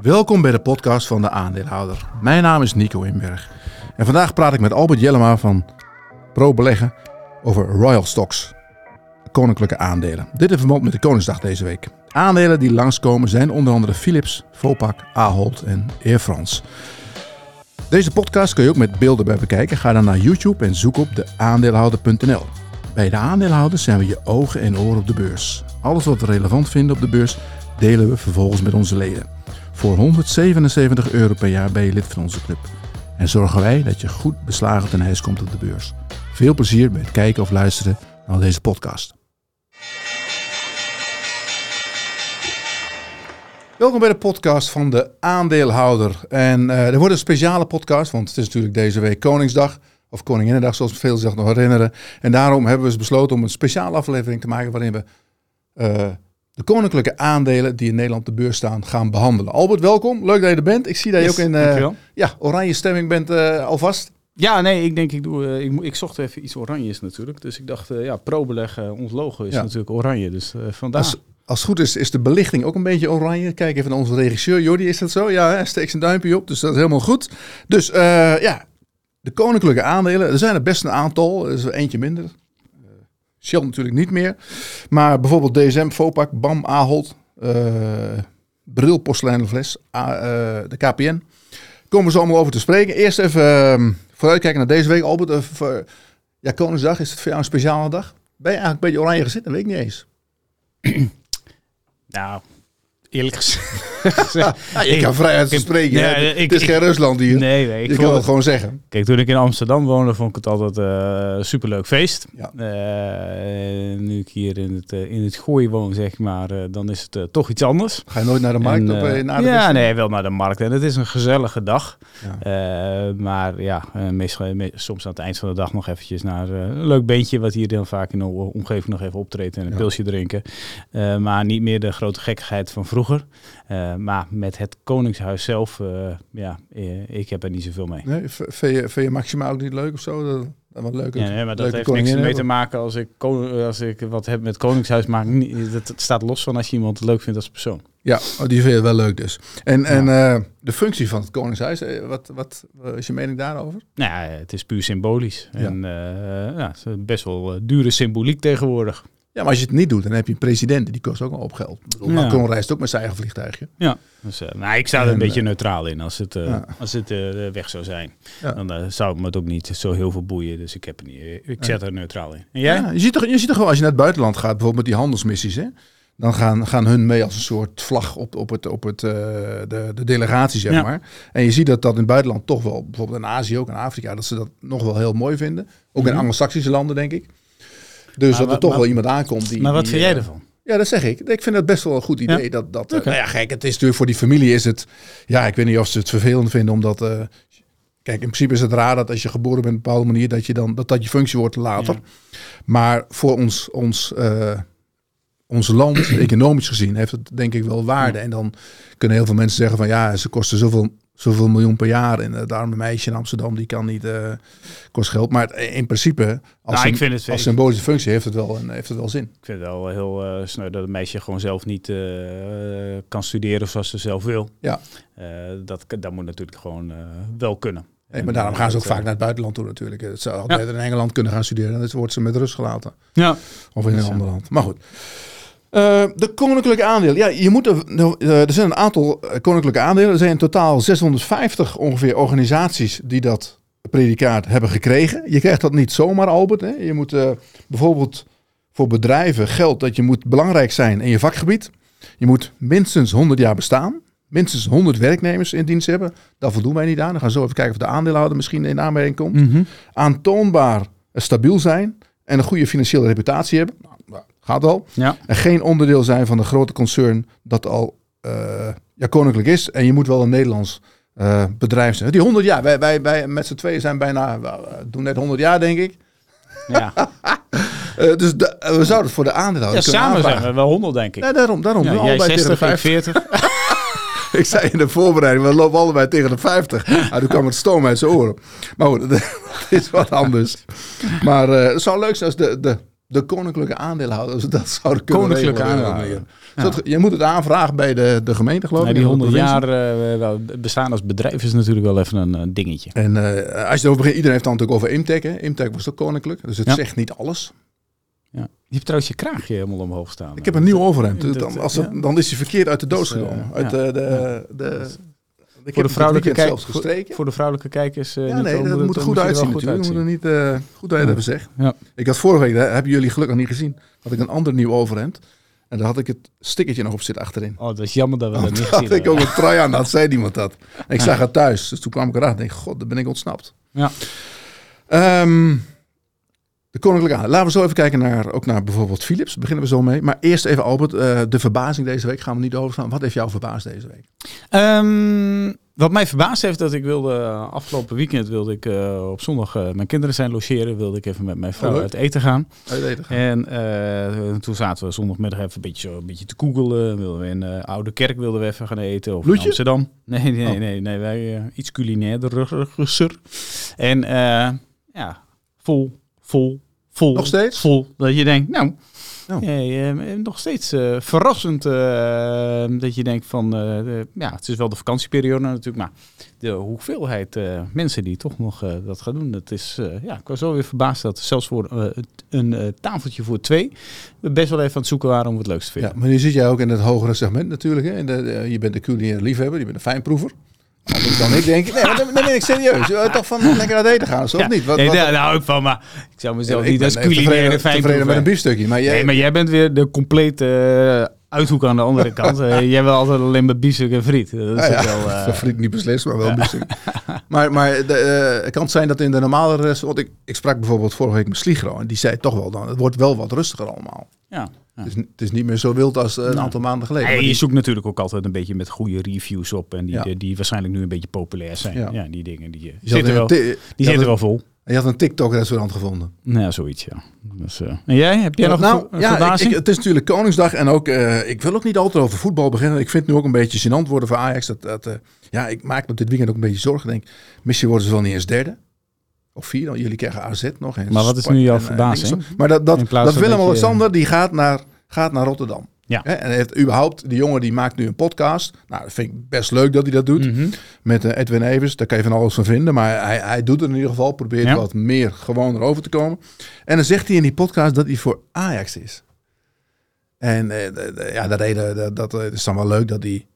Welkom bij de podcast van de aandeelhouder. Mijn naam is Nico Inberg. En vandaag praat ik met Albert Jellema van Pro Beleggen over Royal Stocks, koninklijke aandelen. Dit in verband met de Koningsdag deze week. Aandelen die langskomen zijn onder andere Philips, Vopak, Ahold en Air France. Deze podcast kun je ook met beelden bij bekijken. Ga dan naar YouTube en zoek op de aandeelhouder.nl. Bij de aandeelhouders zijn we je ogen en oren op de beurs. Alles wat we relevant vinden op de beurs delen we vervolgens met onze leden. Voor 177 euro per jaar ben je lid van onze club. En zorgen wij dat je goed beslagen ten ijs komt op de beurs. Veel plezier bij het kijken of luisteren naar deze podcast. Welkom bij de podcast van de aandeelhouder. En uh, er wordt een speciale podcast, want het is natuurlijk deze week Koningsdag. Of Koninginnedag, zoals veel zich nog herinneren. En daarom hebben we dus besloten om een speciale aflevering te maken waarin we uh, de koninklijke aandelen die in Nederland op de beurs staan gaan behandelen. Albert, welkom. Leuk dat je er bent. Ik zie dat je Yes, ook in uh, dankjewel. ja, oranje stemming bent uh, alvast. Ja, nee, ik denk ik doe. eh, ik, ik zocht even iets oranjes natuurlijk. Dus ik dacht, eh, ja, pro-beleg, eh, ons logo is Ja. natuurlijk oranje. Dus eh vandaar. Als, als het goed is, is de belichting ook een beetje oranje. Kijk even naar onze regisseur. Jordi, is dat zo? Ja, hij steekt zijn duimpje op. Dus dat is helemaal goed. Dus eh, ja, de koninklijke aandelen. Er zijn er best een aantal. Er is er eentje minder. Shell natuurlijk niet meer. Maar bijvoorbeeld DSM, Vopak, BAM, Ahold. eh Bril, Porseleinenfles. A- eh, de KPN. Komen zo allemaal over te spreken. Eerst even eh, vooruitkijken naar deze week. Albert, eh, ja, Koningsdag. Is het voor jou een speciale dag? Ben je eigenlijk een beetje oranje gezet? Dat weet ik niet eens. Nou, eerlijk gezegd. Ja, je kan vrijheid van ik- spreken. nee, ik- het is ik- geen Rusland hier. nee, nee. Ik kan het gewoon zeggen. Kijk, toen ik in Amsterdam woonde, vond ik het altijd eh, een superleuk feest. Ja. Eh, nu ik hier in het, eh, in het gooi woon, zeg maar, eh, dan is het eh, toch iets anders. Ga je nooit naar de markt En, op? eh, eh, naar de ja, beste? nee, wel naar de markt. En het is een gezellige dag. Ja. Eh, maar ja, eh, meestal, me- soms aan het eind van de dag nog eventjes naar eh, een leuk beentje... wat hier dan vaak in de omgeving nog even optreedt en een pilsje drinken. Eh, maar niet meer de grote gekkigheid van vroeger. Eh, maar met het Koningshuis zelf, eh, ja, eh, ik heb er niet zoveel mee. Nee, vind je, vind je Maxima ook niet leuk of zo? Dat, dat wat leuk. Ja, nee, maar dat heeft niks mee te maken als ik, als ik wat heb met Koningshuis. Maar dat, dat staat los van als je iemand leuk vindt als persoon. Ja, oh, die vind je wel leuk dus. En, en eh, de functie van het Koningshuis, eh, wat, wat eh, is je mening daarover? Nou ja, het is puur symbolisch. Ja. En eh, ja, het is best wel eh, dure symboliek tegenwoordig. Ja, maar als je het niet doet, dan heb je een president. Die kost ook wel op geld. Ik bedoel, Ja. Macron reist ook met zijn eigen vliegtuigje. Ja, dus, eh, nou, ik sta er een En, beetje eh, neutraal in als het, ja. als het weg zou zijn. Ja. Dan zou het me het ook niet zo heel veel boeien. Dus ik, heb er niet, ik zet er neutraal in. En jij? Ja, je, ziet toch, je ziet toch wel als je naar het buitenland gaat, bijvoorbeeld met die handelsmissies, hè? dan gaan, gaan hun mee als een soort vlag op, op, het, op het, de, de delegatie, zeg Ja. maar. En je ziet dat dat in het buitenland toch wel, bijvoorbeeld in Azië ook, in Afrika, dat ze dat nog wel heel mooi vinden. Ook in Mhm. Anglo-Saxische landen, denk ik. Dus dat er toch maar- wel iemand aankomt die... maar wat die, vind jij eh, ervan? Ja, dat zeg ik. Ik vind dat best wel een goed idee. Ja? Dat, dat, eh, nou ja, kijk, het is natuurlijk voor die familie is het... Ja, ik weet niet of ze het vervelend vinden, omdat... eh, kijk, in principe is het raar dat als je geboren bent op een bepaalde manier... dat je dan, dat, dat je functie wordt later. Ja. Maar voor ons, ons, ons land, economisch gezien, heeft het denk ik wel waarde. En dan kunnen heel veel mensen zeggen van... ja, ze kosten zoveel, zoveel miljoen per jaar. En het arme meisje in Amsterdam, die kan niet... eh kost geld. Maar het- in principe, als, Nou, ik vind het- als symbolische functie... heeft het wel, heeft het wel zin. Ik vind het wel heel eh sneu dat een meisje gewoon zelf niet eh, kan studeren zoals ze zelf wil. Ja. Eh, dat, dat moet natuurlijk gewoon eh, wel kunnen. Nee, En, maar daarom eh, gaan ze ook vaak eh, naar het buitenland toe natuurlijk. Het zou altijd in Engeland kunnen gaan studeren. Dan wordt ze met rust gelaten. Ja. Of in een Dus, ander land. Maar goed. Eh, de koninklijke aandelen. Ja, je moet er, eh, er zijn een aantal eh, koninklijke aandelen. Er zijn in totaal 650 ongeveer organisaties die dat predicaat hebben gekregen. Je krijgt dat niet zomaar, Albert. Hè? Je moet bijvoorbeeld voor bedrijven geldt dat je moet belangrijk zijn in je vakgebied. Je moet minstens 100 jaar bestaan. Minstens 100 werknemers in dienst hebben. Daar voldoen wij niet aan. Dan gaan we zo even kijken of de aandeelhouder misschien in aanmerking komt Mhm. aantoonbaar stabiel zijn en een goede financiële reputatie hebben. Nou, gaat. Ja. En geen onderdeel zijn van een grote concern dat al eh, ja, koninklijk is. En je moet wel een Nederlands eh, bedrijf zijn. Die 100 jaar, wij, wij, wij met z'n tweeën zijn bijna, eh, doen net 100 jaar denk ik. Ja. Dus de- we zouden het voor de aandeelhouder ja, kunnen samen zijn we wel 100, denk ik. Nee, daarom, daarom. Ja, We jij allebei tegen de 60, ik 50. 40. Ik zei in de voorbereiding, we lopen allebei tegen de 50. Nou, toen kwam het stoom uit zijn oren. Maar goed, dat is wat anders. Maar het zou leuk zijn als de, de, de koninklijke aandeelhouders dat zouden kunnen Koninklijke regelen. aandeelhouder. Ja. Je moet het aanvragen bij de, de gemeente, geloof ik. die en de 100 provincie. jaar eh, bestaan als bedrijf is natuurlijk wel even een eh, dingetje. En eh, als je erover begint, iedereen heeft dan natuurlijk over Imtech. Hè? Imtech was ook koninklijk, dus het Ja. zegt niet alles. Ja. Je hebt trouwens je kraagje helemaal omhoog staan. Ik heb een nieuw overhemd. dan, als het, dan is hij verkeerd uit de doos Dus, gekomen. Uit de, de, de, ik Voor de, vrouwelijke kijk kijk, zelfs gestreken. voor de vrouwelijke kijkers. eh, ja, nee, dat moet er goed er uitzien goed natuurlijk. Uitzien. moeten niet uh, goed uit hebben zeg. Ja. Ik had vorige week, dat hebben jullie gelukkig niet gezien, had ik een ander nieuw overhemd. En daar had ik het stickertje nog op zitten achterin. Oh, dat is jammer dat we dat Want niet gezien had ik ook een trui aan, dat zei iemand dat. En ik zag het thuis, dus toen kwam ik erachter en denk, god, daar ben ik ontsnapt. Ja. Ehm, de koninklijke aan. Laten we zo even kijken naar, ook naar bijvoorbeeld Philips. Beginnen we zo mee. Maar eerst even Albert, eh, de verbazing deze week gaan we niet overstaan. Wat heeft jou verbaasd deze week? Ehm, wat mij verbaasd heeft dat ik wilde eh, afgelopen weekend wilde ik eh, op zondag mijn kinderen zijn logeren, wilde ik even met mijn vrouw Oh, uit eten gaan. Uit eten gaan. En toen zaten we zondagmiddag even een beetje, een beetje te googelen. Wilden we in Oude Kerk wilden we even gaan eten. Of in Bloedje? Amsterdam. Nee, nee, Oh. nee, nee. Wij iets culinairder. En ja, vol, vol, vol. Nog steeds? Vol. Dat je denkt, nou, Oh. nee, eh, nog steeds eh, verrassend eh, dat je denkt van, eh, de- ja, het is wel de vakantieperiode natuurlijk, maar de hoeveelheid eh, mensen die toch nog dat gaan doen, dat is, ja, ik was zo weer verbaasd dat zelfs voor een tafeltje voor twee we best wel even aan het zoeken waren om het leukst te Ja, vinden. maar nu zit jij ook in het hogere segment natuurlijk. Hè? De, je bent de culinaire liefhebber, je bent een fijnproever. Anders dan ik denk, nee, dan, ben ik serieus. Toch van lekker uit eten gaan, zo of niet? Wat, nee, wat- daar hou ik van, maar ik zou mezelf niet als culinaire tevreden met een biefstukje. Maar jij, Nee, maar jij bent weer de complete eh, uithoek aan de andere kant. Eh, jij wil altijd alleen maar biefstuk en friet. Dat is Ja, wel... eh, friet niet beslist, maar wel biefstuk. maar maar de, eh, het kan zijn dat in de normale restaurant... Ik, ik sprak bijvoorbeeld vorige week met Sligro. En die zei toch wel dan... Het wordt wel wat rustiger allemaal. ja. Ja. Het, is, het is niet meer zo wild als eh, een aantal maanden geleden. Nee, Maar je die- zoekt natuurlijk ook altijd een beetje met goede reviews op. En die, Ja. die, die waarschijnlijk nu een beetje populair zijn. Ja. Ja, die dingen die, eh, zitten, wel, die zitten wel vol. Je had een TikTok-restaurant gevonden. Nou, ja, zoiets, ja. Dus, eh, en jij? Heb jij nog nou, een, ja, ik, het is natuurlijk Koningsdag en ook, eh, ik wil ook niet altijd over voetbal beginnen. Ik vind het nu ook een beetje gênant worden voor Ajax. Dat, dat, eh, ja, ik maak me op dit weekend ook een beetje zorgen. Denk, misschien worden ze wel niet eens derde. Of vierde, want jullie krijgen AZ nog. En Maar wat is nu jouw eh, verbazing? maar dat, dat, dat Willem-Alexander, die gaat naar, gaat naar Rotterdam. Ja. En heeft überhaupt, die jongen die maakt nu een podcast. Nou, dat vind ik best leuk dat hij dat doet. Mhm. Met eh, Edwin Evers, daar kan je van alles van vinden. Maar hij, hij doet het in ieder geval. Probeert Ja. wat meer gewoon erover te komen. En dan zegt hij in die podcast dat hij voor Ajax is. En eh, ja, reden, dat, dat is dan wel leuk dat hij...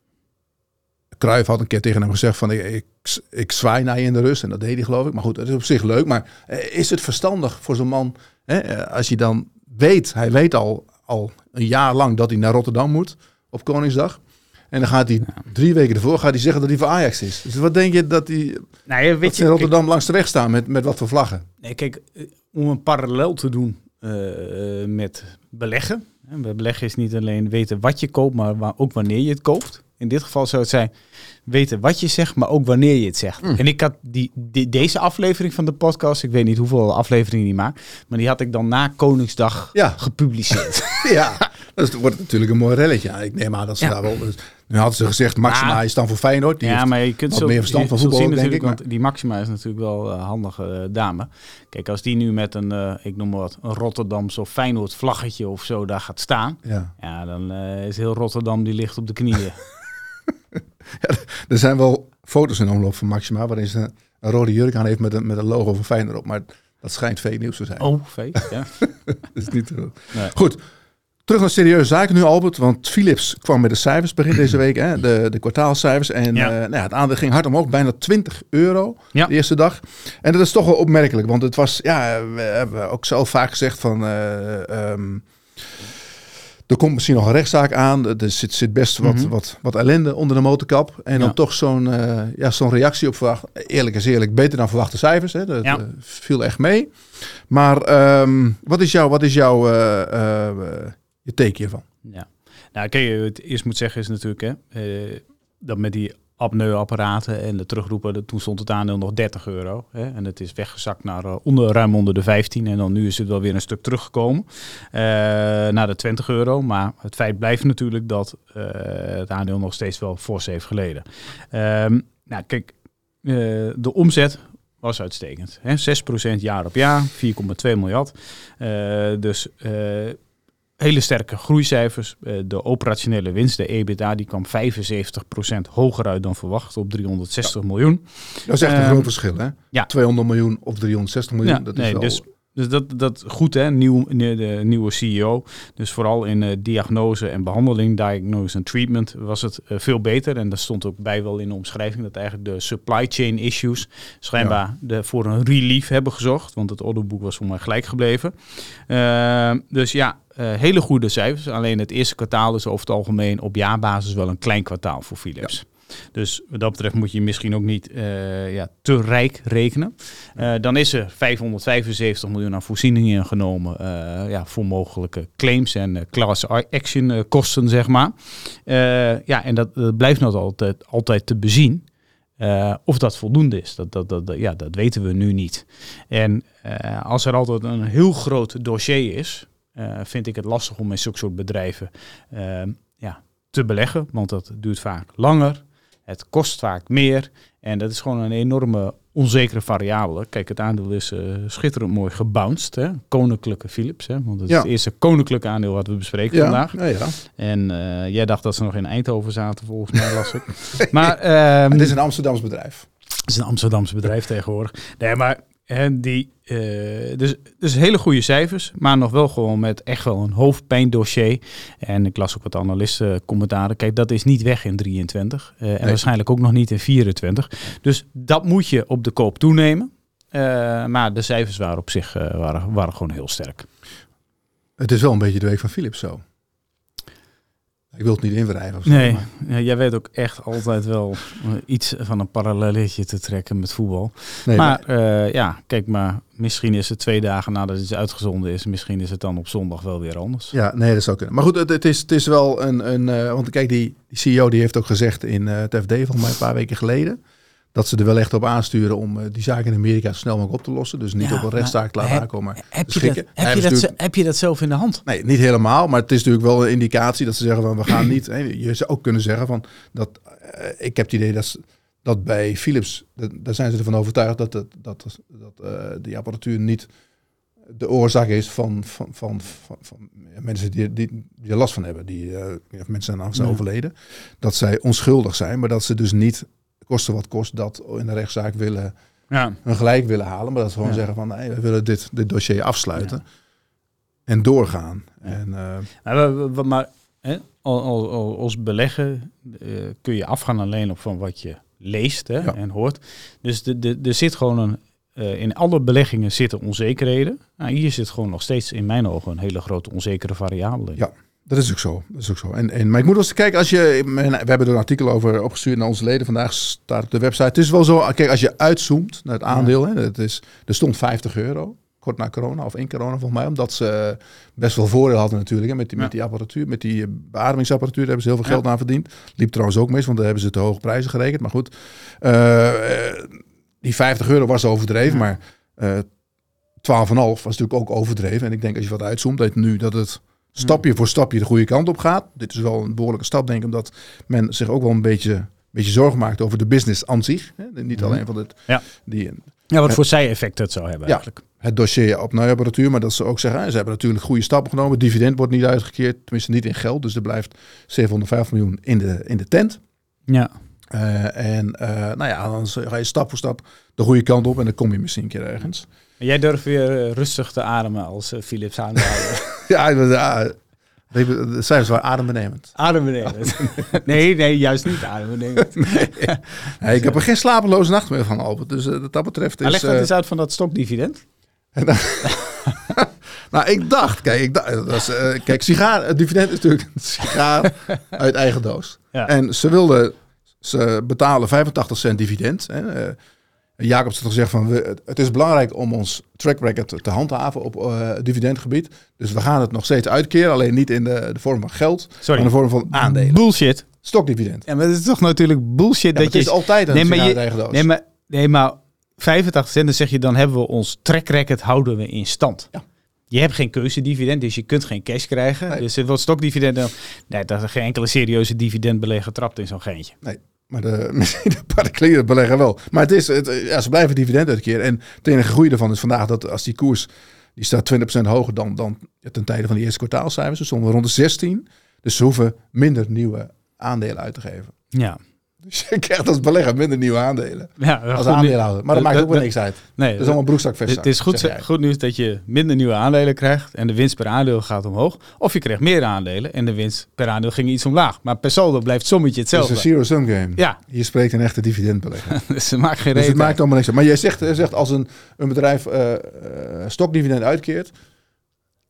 Cruijff had een keer tegen hem gezegd van... Ik, ik, ik zwaai naar je in de rust. En dat deed hij geloof ik. Maar goed, dat is op zich leuk. Maar eh, is het verstandig voor zo'n man... Hè, eh, als je dan weet... Hij weet al, al een jaar lang dat hij naar Rotterdam moet. Op Koningsdag. En dan gaat hij drie weken ervoor gaat hij zeggen dat hij voor Ajax is. Dus wat denk je dat hij Nou, ja, weet ze in je, Rotterdam langs de weg staan met, met wat voor vlaggen? Nee, kijk, eh, om een parallel te doen met beleggen. Beleggen is niet alleen weten wat je koopt, maar ook wanneer je het koopt. In dit geval zou het zijn weten wat je zegt, maar ook wanneer je het zegt. Mm. En ik had die, die- deze aflevering van de podcast, ik weet niet hoeveel afleveringen die maakt, maar die had ik dan na Koningsdag Ja. gepubliceerd. Ja, dus het wordt natuurlijk een mooi relletje. Ja, ik neem aan dat ze Ja. daar wel... dus nu hadden ze gezegd, Maxima is dan voor Feyenoord. Die ja, maar je kunt zo, meer verstand van voetbal, zien denk want die Maxima is natuurlijk wel een handige eh, dame. Kijk, als die nu met een, eh, ik noem maar wat, een Rotterdamse of Feyenoord vlaggetje of zo daar gaat staan, ja. Ja, dan eh, is heel Rotterdam die ligt op de knieën. Er zijn wel foto's in omloop van Maxima... waarin ze een rode jurk aan heeft met een, met een logo van Feyenoord op. Maar dat schijnt fake nieuws te zijn. Oh, feest, ja. Dat is niet. Nee. Goed. Terug naar serieuze zaken nu, Albert. Want Philips kwam met de cijfers begin deze week. Hè, de, de kwartaalcijfers. En Ja. eh, nou ja, het aandeel ging hard omhoog. Bijna 20 euro Ja. de eerste dag. En dat is toch wel opmerkelijk. Want het was, ja, we hebben ook zo vaak gezegd van... eh, ehm, er komt misschien nog een rechtszaak aan. Er zit, zit best wat, Mhm. wat, wat ellende onder de motorkap. En dan Ja. toch zo'n eh, ja, zo'n reactie op verwacht. Eerlijk is eerlijk, beter dan verwachte cijfers. Hè. Dat Ja. eh, viel echt mee. Maar ehm, wat is jouw, wat is jouw eh, je teken hiervan? ja. Nou, kijk, het eerst moet zeggen is natuurlijk hè, dat met die apneuapparaten en de terugroepen, toen stond het aandeel nog 30 euro. Hè, en het is weggezakt naar eh, onder, ruim onder de 15. En dan nu is het wel weer een stuk teruggekomen eh, naar de 20 euro. Maar het feit blijft natuurlijk dat eh, het aandeel nog steeds wel fors heeft geleden. Ehm, nou, kijk, de omzet was uitstekend. Hè? 6% jaar op jaar, 4,2 miljard. Dus hele sterke groeicijfers. Uh, de operationele winst, de EBITDA, die kwam 75% hoger uit dan verwacht op 360 ja. miljoen. Dat is echt een groot verschil, hè? Ja. 200 miljoen of 360 miljoen, ja, dat nee, is wel... Dus, dus dat, dat goed, hè? Nieuw, de nieuwe CEO. Dus vooral in uh, diagnose en behandeling, diagnose en treatment, was het uh, veel beter. En daar stond ook bij wel in de omschrijving dat eigenlijk de supply chain issues schijnbaar ja. de, voor een relief hebben gezorgd. Want het orderboek was voor mij gelijk gebleven. Uh, dus ja, uh, hele goede cijfers. Alleen het eerste kwartaal is over het algemeen op jaarbasis wel een klein kwartaal voor Philips. Ja. Dus wat dat betreft moet je misschien ook niet uh, ja, te rijk rekenen. Uh, dan is er 575 miljoen aan voorzieningen genomen uh, ja, voor mogelijke claims en class action kosten, zeg maar. ja, en dat, dat blijft nog altijd, altijd te bezien. of dat voldoende is, dat, dat, dat, ja, dat weten we nu niet. En als er altijd een heel groot dossier is, uh, vind ik het lastig om in zulke soort bedrijven ja, te beleggen. Want dat duurt vaak langer. Het kost vaak meer. En dat is gewoon een enorme onzekere variabele. Kijk, het aandeel is uh, schitterend mooi gebounced. Hè? Koninklijke Philips. Hè? Want het ja. is het eerste koninklijke aandeel wat we bespreken ja. vandaag. Ja, ja. En jij dacht dat ze nog in Eindhoven zaten, volgens mij las ik. maar, um, het is een Amsterdams bedrijf. Het is een Amsterdamse bedrijf tegenwoordig. Nee, maar en die, uh, dus, dus hele goede cijfers, maar nog wel gewoon met echt wel een hoofdpijndossier. En ik las ook wat analisten commentaren. Kijk, dat is niet weg in 23 uh, en nee. waarschijnlijk ook nog niet in 24. Dus dat moet je op de koop toenemen. Uh, maar de cijfers waren op zich waren, waren gewoon heel sterk. Het is wel een beetje de week van Philips zo. Ik wil het niet invrijven. Zo, nee, maar. ja, jij weet ook echt altijd wel iets van een parallelletje te trekken met voetbal. Nee, maar uh, ja, kijk maar, misschien is het twee dagen nadat het uitgezonden is. Misschien is het dan op zondag wel weer anders. Ja, nee, dat zou kunnen. Maar goed, het, het is, het is wel een... een uh, want kijk, die, die CEO die heeft ook gezegd in uh, het FD van mij een paar weken geleden... dat ze er wel echt op aansturen om uh, die zaken in Amerika zo snel mogelijk op te lossen. Dus niet Ja, op een rechtszaak laten heb- aankomen. Heb je, dat, heb, je dat, heb je dat zelf in de hand? Nee, niet helemaal, maar het is natuurlijk wel een indicatie dat ze zeggen van we gaan niet. Je zou ook kunnen zeggen van dat eh, ik heb het idee dat, ze- dat bij Philips, dat, daar zijn ze ervan overtuigd dat, het, dat, dat eh, die apparatuur niet de oorzaak is van, van, van, van, van mensen die, die, die er last van hebben. Die eh, ja, mensen zijn, zijn Ja. overleden. Dat zij onschuldig zijn, maar dat ze dus niet kosten wat kost dat in de rechtszaak willen Ja. hun gelijk willen halen, maar dat ze gewoon Ja. zeggen van nee, we willen dit, dit dossier afsluiten en doorgaan. En uh, Maar, hè, al- al- al- als beleggen eh, kun je afgaan alleen op van wat je leest hè, en hoort. Dus de, de, er zit gewoon een. eh, in alle beleggingen zitten onzekerheden. Nou, hier zit gewoon nog steeds in mijn ogen een hele grote onzekere variabele. in. Ja. Dat is ook zo. Dat is ook zo. En, en, maar ik moet wel eens kijken, als je, we hebben er een artikel over opgestuurd naar onze leden. Vandaag staat op de website. Het is wel zo, kijk, als je uitzoomt naar het aandeel, hè, het is, er stond 50 euro. Kort na corona, of in corona volgens mij. Omdat ze best wel voordeel hadden natuurlijk. Hè, met, die, Ja. met die apparatuur, met die eh, beademingsapparatuur. Daar hebben ze heel veel Ja. geld aan verdiend. Liep trouwens ook mis, want daar hebben ze te hoge prijzen gerekend. Maar goed, eh, eh, die 50 euro was overdreven. Ja. Maar eh 12,5 was natuurlijk ook overdreven. En ik denk als je wat uitzoomt, dat nu dat het stapje voor stapje de goede kant op gaat. Dit is wel een behoorlijke stap, denk ik, omdat men zich ook wel een beetje, beetje zorgen maakt over de business aan zich. Hè? Niet Mhm. alleen van het, Ja. die, Ja, wat voor zij-effect het zou hebben Ja. eigenlijk. het dossier op apparatuur, maar dat ze ook zeggen, hè, ze hebben natuurlijk goede stappen genomen. Dividend wordt niet uitgekeerd, tenminste niet in geld. Dus er blijft 750 miljoen in de, in de tent. Ja. Eh, en eh, nou ja, dan ga je stap voor stap de goede kant op en dan kom je misschien een keer ergens. En jij durft weer eh, rustig te ademen als Philips aandeelhouder. Ja, ja de cijfers waren adembenemend. Adembenemend. nee, nee, juist niet adembenemend. Ja, ik heb er geen slapeloze nacht meer van, Albert. Dus eh, wat dat betreft Maar is... leg dat eh, eens uit van dat stokdividend. nou, ik dacht, kijk, ik dacht, dat is, eh, kijk, sigaar, het dividend is natuurlijk een sigaar uit eigen doos. Ja. En ze wilden, ze betalen 85 cent dividend. Hè. Jacobs had gezegd van, we, het is belangrijk om ons track record te handhaven op eh, dividendgebied. Dus we gaan het nog steeds uitkeren, alleen niet in de, de vorm van geld, Sorry. maar in de vorm van aandelen. Bullshit. Stokdividend. Ja, maar het is toch natuurlijk bullshit Ja, dat het je... is altijd een Nee, maar sigaar je- uit eigen doos. Nee, maar, nee, maar 85 cent, dan zeg je, dan hebben we ons track record houden we in stand. Ja. Je hebt geen keuzedividend, dus je kunt geen cash krijgen. Nee. Dus er wordt stokdividend. Nee, dat is geen enkele serieuze dividendbelegger trapt in zo'n geintje. Nee. Maar de, de particuliere belegger wel. Maar het is, het, ja, ze blijven dividend uitkeren. En het enige groei ervan is vandaag dat als die koers, die staat 20% hoger dan, dan ten tijde van die eerste kwartaalcijfers. Ze stonden rond de 16. Dus ze hoeven minder nieuwe aandelen uit te geven. Ja. Dus je krijgt als belegger minder nieuwe aandelen. Ja, Als aandeelhouder. Maar dat maakt ook wel niks uit. Nee, Dat is allemaal broekzakvest. het is goed, goed nieuws dat je minder nieuwe aandelen krijgt en de winst per aandeel gaat omhoog. Of je krijgt meer aandelen en de winst per aandeel ging iets omlaag. Maar per saldo blijft het sommetje Het is hetzelfde. een zero-sum game. Ja, Hier spreekt een echte dividendbelegger. dus ze maakt geen Dus reden. het maakt allemaal niks uit. Maar jij zegt, jij zegt als een, een bedrijf eh, eh, stokdividend uitkeert,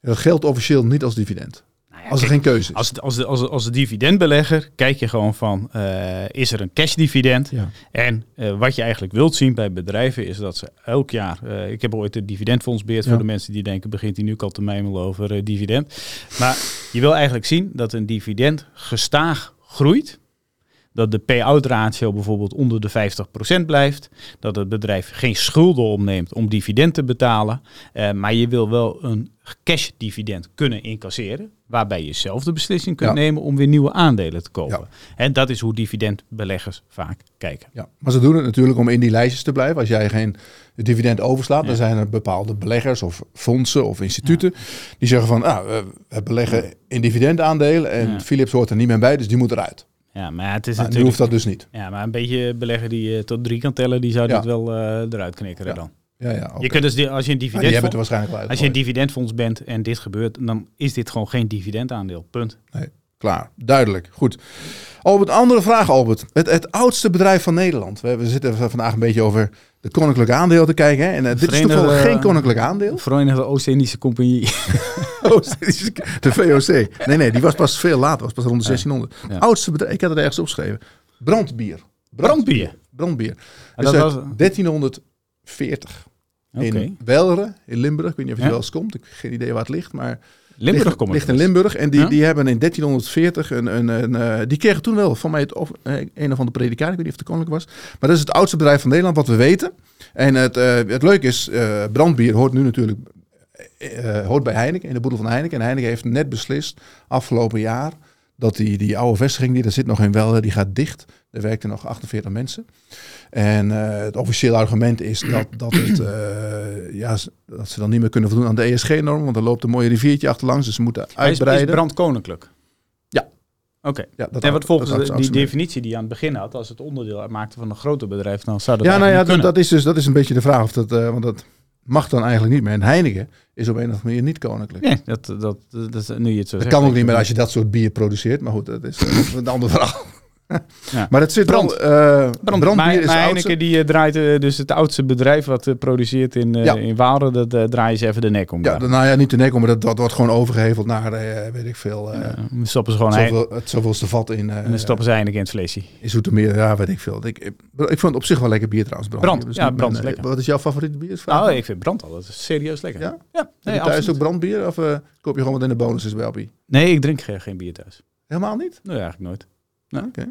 dat geldt officieel niet als dividend. Als er geen keuze is. Als, het- als, de, als, de- als de dividendbelegger kijk je gewoon van, eh, is er een cashdividend? Ja. En eh, wat je eigenlijk wilt zien bij bedrijven is dat ze elk jaar... eh, ik heb ooit een dividendfonds beheerd Ja. voor de mensen die denken... begint hij nu al te mijmelen over dividend. Maar je wil eigenlijk zien dat een dividend gestaag groeit. Dat de payout ratio bijvoorbeeld onder de 50% blijft. Dat het bedrijf geen schulden opneemt om dividend te betalen. Eh, maar je wil wel een cash dividend kunnen incasseren. Waarbij je zelf de beslissing kunt Ja. nemen om weer nieuwe aandelen te kopen. Ja. En dat is hoe dividendbeleggers vaak kijken. Ja, maar ze doen het natuurlijk om in die lijstjes te blijven. Als jij geen dividend overslaat, Ja. dan zijn er bepaalde beleggers of fondsen of instituten die zeggen van, ah, we- beleggen in dividendaandelen en. Philips hoort er niet meer bij, dus die moet eruit. Ja, maar het is Maar nu natuurlijk... hoeft dat dus niet. Ja, maar een beetje belegger die eh, tot drie kan tellen, die zou dit wel eh, eruit knikkeren dan. Ja, ja, oké. Je kunt dus, als je een dividendfonds... Als je een dividendfonds bent en dit gebeurt, dan is dit gewoon geen dividendaandeel. Punt. Klaar, duidelijk. Goed. Albert, andere vraag Albert. Het, het oudste bedrijf van Nederland. We, we zitten vandaag een beetje over de koninklijke aandeel te kijken. Hè? En eh, dit is toevallig geen koninklijk aandeel. Verenigde Oost-Indische Compagnie. De VOC. Nee, nee, die was pas veel later. was pas rond de Ja. 1600. Ja. Oudste bedrijf, ik had het ergens opgeschreven. Brandbier. Brandbier. Brandbier. Dus dat was- 1340 Oké. in Welren, in Limburg. Ik weet niet of je Ja. wel eens komt. Ik heb geen idee waar het ligt, maar Limburg ligt, in. Limburg. En die, Ja? die hebben in 1340 een, een, een eh, die kregen toen wel van mij het, of, eh, een of andere predicaat. Ik weet niet of het koninklijk was. Maar dat is het oudste bedrijf van Nederland wat we weten. En het, eh, het leuke is, brandbier hoort nu natuurlijk hoort bij Heineken, in de boedel van Heineken. En Heineken heeft net beslist afgelopen jaar dat die, die oude vestiging die er zit nog in Welden, die gaat dicht. Er werkten nog 48 mensen. En eh, het officiële argument is dat, dat, het, eh, ja, dat ze dan niet meer kunnen voldoen aan de ESG-norm. Want er loopt een mooie riviertje achterlangs, dus ze moeten Hij is, is uitbreiden. brand koninklijk? Ja. Oké. ja, Nee, wat volgens dat de- is die definitie die je aan het begin had, als het onderdeel uitmaakte van een groter bedrijf, dan zou dat Ja, nou ja, dat, is dus, dat is een beetje de vraag. Of dat, eh, want dat mag dan eigenlijk niet meer. En Heineken is op een of andere manier niet koninklijk. Nee, dat, dat, dat, dat, nu je het zo Dat zegt. kan ook niet meer als je dat soort bier produceert. Maar goed, dat is een ander verhaal. Ja. Maar het zit Brand. eh Brand, brandbier maar, is het Heineken die eh, draait eh, dus het oudste bedrijf wat produceert in, Ja. in Waalre, dat draaien ze even de nek om. Ja, daar. nou ja, niet de nek om, maar dat, dat wordt gewoon overgeheveld naar, weet ik veel, Eh, dan stoppen ze gewoon zoveel, het zoveelste vat in, en dan stoppen ze Heineken in het vleesje. in Zoetermeer. Ja, weet ik veel. Ik, ik, ik vond het op zich wel lekker bier trouwens. Brand, Brand, Dus ja, brand mijn, is lekker. Wat is jouw favoriete bier? Nou, ik vind brand altijd serieus lekker. Ja? ja nee, thuis ook brandbier of koop je gewoon wat in de bonus is bij nee, ik drink geen, geen bier thuis. Helemaal niet? Nee, eigenlijk nooit.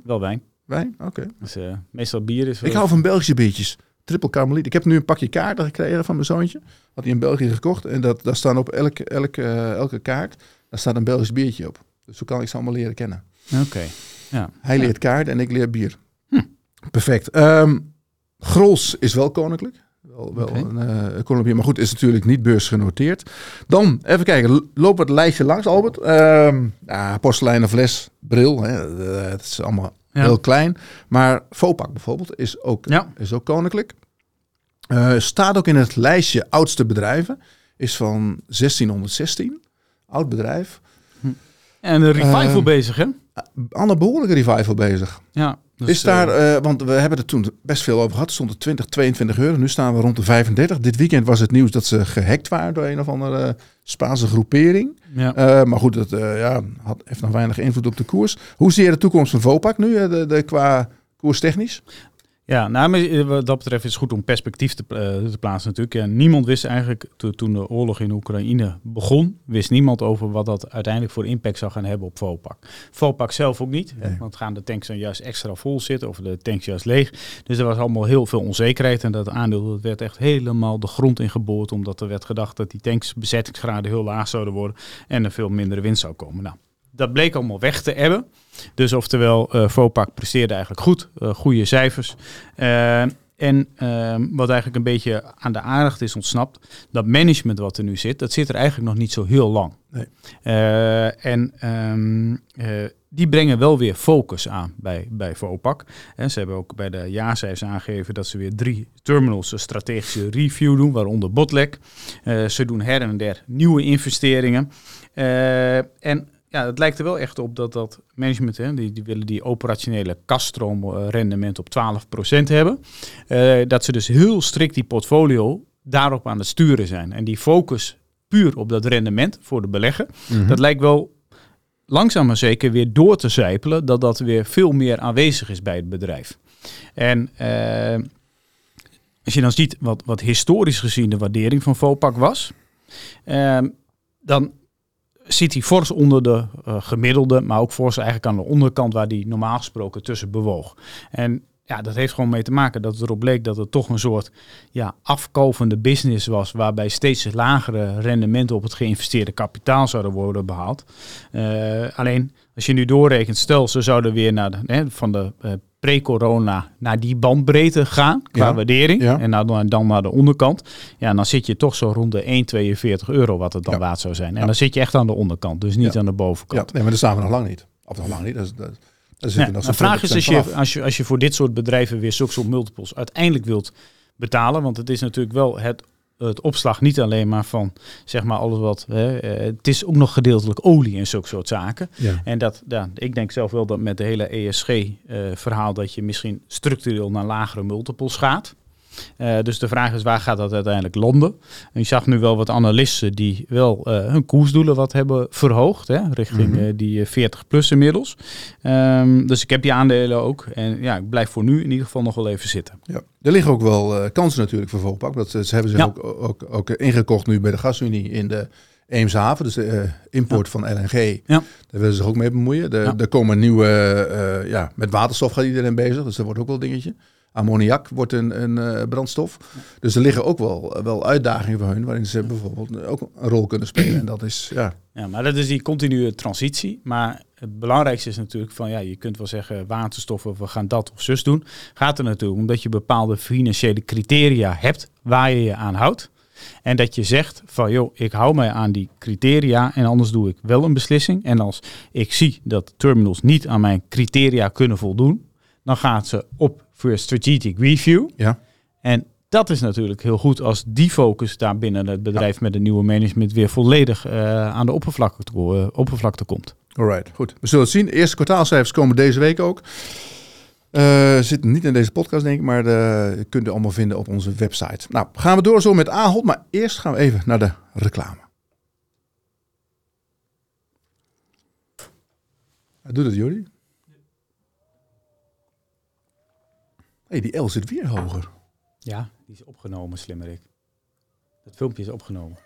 Wel wijn. Wijn? Oké. Dus, eh, meestal bier is... Ik hou van Belgische biertjes. Triple karmeliet. Ik heb nu een pakje kaarten gekregen van mijn zoontje. Had hij in België gekocht. En dat, daar staan op elke, elke, eh, elke kaart daar staat een Belgisch biertje op. Dus zo kan ik ze allemaal leren kennen. Oké. Ja. Hij Ja. leert kaart en ik leer bier. Hm. Perfect. Ehm Grols is wel koninklijk. Wel, een bier, maar goed, is natuurlijk niet beursgenoteerd. Dan, even kijken, loop het lijstje langs, Albert. Ehm ja, porseleinen fles, bril, hè, eh, het is allemaal Ja. heel klein. Maar Vopak bijvoorbeeld is ook, Ja. is ook koninklijk. Eh, staat ook in het lijstje oudste bedrijven. Is van 1616. Oud bedrijf. En een revival Eh, bezig, hè? Aan een behoorlijke revival bezig. Ja. dus, is daar, eh, eh, want we hebben er toen best veel over gehad. Stond er 20, 22 euro. Nu staan we rond de 35. Dit weekend was het nieuws dat ze gehackt waren door een of andere Spaanse groepering. ja. Eh, maar goed, dat eh, ja, had, heeft nog weinig invloed op de koers. Hoe zie je de toekomst van Vopak nu, eh, de, de, qua koerstechnisch? Ja, nou, eh, wat dat betreft is het goed om perspectief te, eh, te plaatsen natuurlijk. Ja, niemand wist eigenlijk, to- toen de oorlog in Oekraïne begon, wist niemand over wat dat uiteindelijk voor impact zou gaan hebben op Vopak. Vopak zelf ook niet, hè, want gaan de tanks dan juist extra vol zitten of de tanks juist leeg. Dus er was allemaal heel veel onzekerheid en dat aandeel dat werd echt helemaal de grond in geboord, omdat er werd gedacht dat die tanks bezettingsgraden heel laag zouden worden en er veel minder winst zou komen. Nou, dat bleek allemaal weg te hebben. Dus oftewel, uh, Vopak presteerde eigenlijk goed, uh, goede cijfers. Uh, en ehm, wat eigenlijk een beetje aan de aandacht is ontsnapt, dat management wat er nu zit, dat zit er eigenlijk nog niet zo heel lang. Nee. en um, die brengen wel weer focus aan bij, bij Vopak. En ze hebben ook bij de jaarcijfers aangegeven dat ze weer drie terminals een strategische review doen, waaronder Botlek. Uh, ze doen her en der nieuwe investeringen. Uh, en ja, het lijkt er wel echt op dat dat management, hè, die, die willen die operationele kaststroomrendement op 12% hebben. Uh, dat ze dus heel strikt die portfolio daarop aan het sturen zijn. En die focus puur op dat rendement voor de belegger, mm dat lijkt wel langzaam maar zeker weer door te zijpelen dat dat weer veel meer aanwezig is bij het bedrijf. En uh, als je dan ziet wat, wat historisch gezien de waardering van Vopak was, uh, dan zit hij fors onder de uh, gemiddelde, maar ook fors eigenlijk aan de onderkant waar die normaal gesproken tussen bewoog. En ja, dat heeft gewoon mee te maken dat het erop bleek dat het toch een soort ja, afkovende business was, waarbij steeds lagere rendementen op het geïnvesteerde kapitaal zouden worden behaald. Uh, alleen als je nu doorrekent, stel ze zouden weer naar de, hè, van de uh, pre-corona naar die bandbreedte gaan qua waardering en dan, dan naar de onderkant. Ja, dan zit je toch zo rond de 1,42 euro wat het dan waard zou zijn. En dan zit je echt aan de onderkant, dus niet aan de bovenkant. Ja, nee, maar daar staan we nog lang niet. Of nog lang niet. Dat is, dat, ja, de vraag is als je, als, je, als je voor dit soort bedrijven weer zulke soort multiples uiteindelijk wilt betalen. Want het is natuurlijk wel het, het opslag niet alleen maar van zeg maar alles wat. Hè, eh, het is ook nog gedeeltelijk olie en zulke soort zaken. Ja. En dat, ja, ik denk zelf wel dat met de hele ESG-verhaal uh, dat je misschien structureel naar lagere multiples gaat. Uh, dus de vraag is waar gaat dat uiteindelijk landen? En je zag nu wel wat analisten die wel uh, hun koersdoelen wat hebben verhoogd, hè, richting mm -hmm. uh, die 40 plus inmiddels. Um, dus ik heb die aandelen ook. En ja, ik blijf voor nu in ieder geval nog wel even zitten. Ja. Er liggen ook wel kansen natuurlijk voor Vopak. Dat, ze hebben zich ja. ook, ook, ook, ingekocht nu bij de gasunie in de Eemshaven, dus de import ja. van LNG. Ja. Daar willen ze zich ook mee bemoeien. Er, er komen nieuwe, ja, met waterstof gaat iedereen bezig, dus dat wordt ook wel een dingetje. Ammoniak wordt een, een uh, brandstof. Dus er liggen ook wel, wel uitdagingen voor hun waarin ze bijvoorbeeld ook een rol kunnen spelen. En dat is, ja. Ja, maar dat is die continue transitie. Maar het belangrijkste is natuurlijk van, ja, je kunt wel zeggen waterstoffen, we gaan dat of zus doen. Gaat er natuurlijk omdat je bepaalde financiële criteria hebt waar je je aan houdt. En dat je zegt van joh, ik hou mij aan die criteria en anders doe ik wel een beslissing. En als ik zie dat terminals niet aan mijn criteria kunnen voldoen, dan gaat ze op voor strategic review. Ja. En dat is natuurlijk heel goed als die focus daar binnen het bedrijf met een nieuwe management weer volledig uh, aan de oppervlakte, uh, oppervlakte komt. Alright, goed. We zullen het zien. De eerste kwartaalcijfers komen deze week ook. Uh, zitten niet in deze podcast, denk ik, maar de kunt u allemaal vinden op onze website. Nou, gaan we door zo met Ahold, maar eerst gaan we even naar de reclame. Doe dat, jullie? Hey, die L zit weer hoger. Ja, die is opgenomen, slimmerik. Dat filmpje is opgenomen.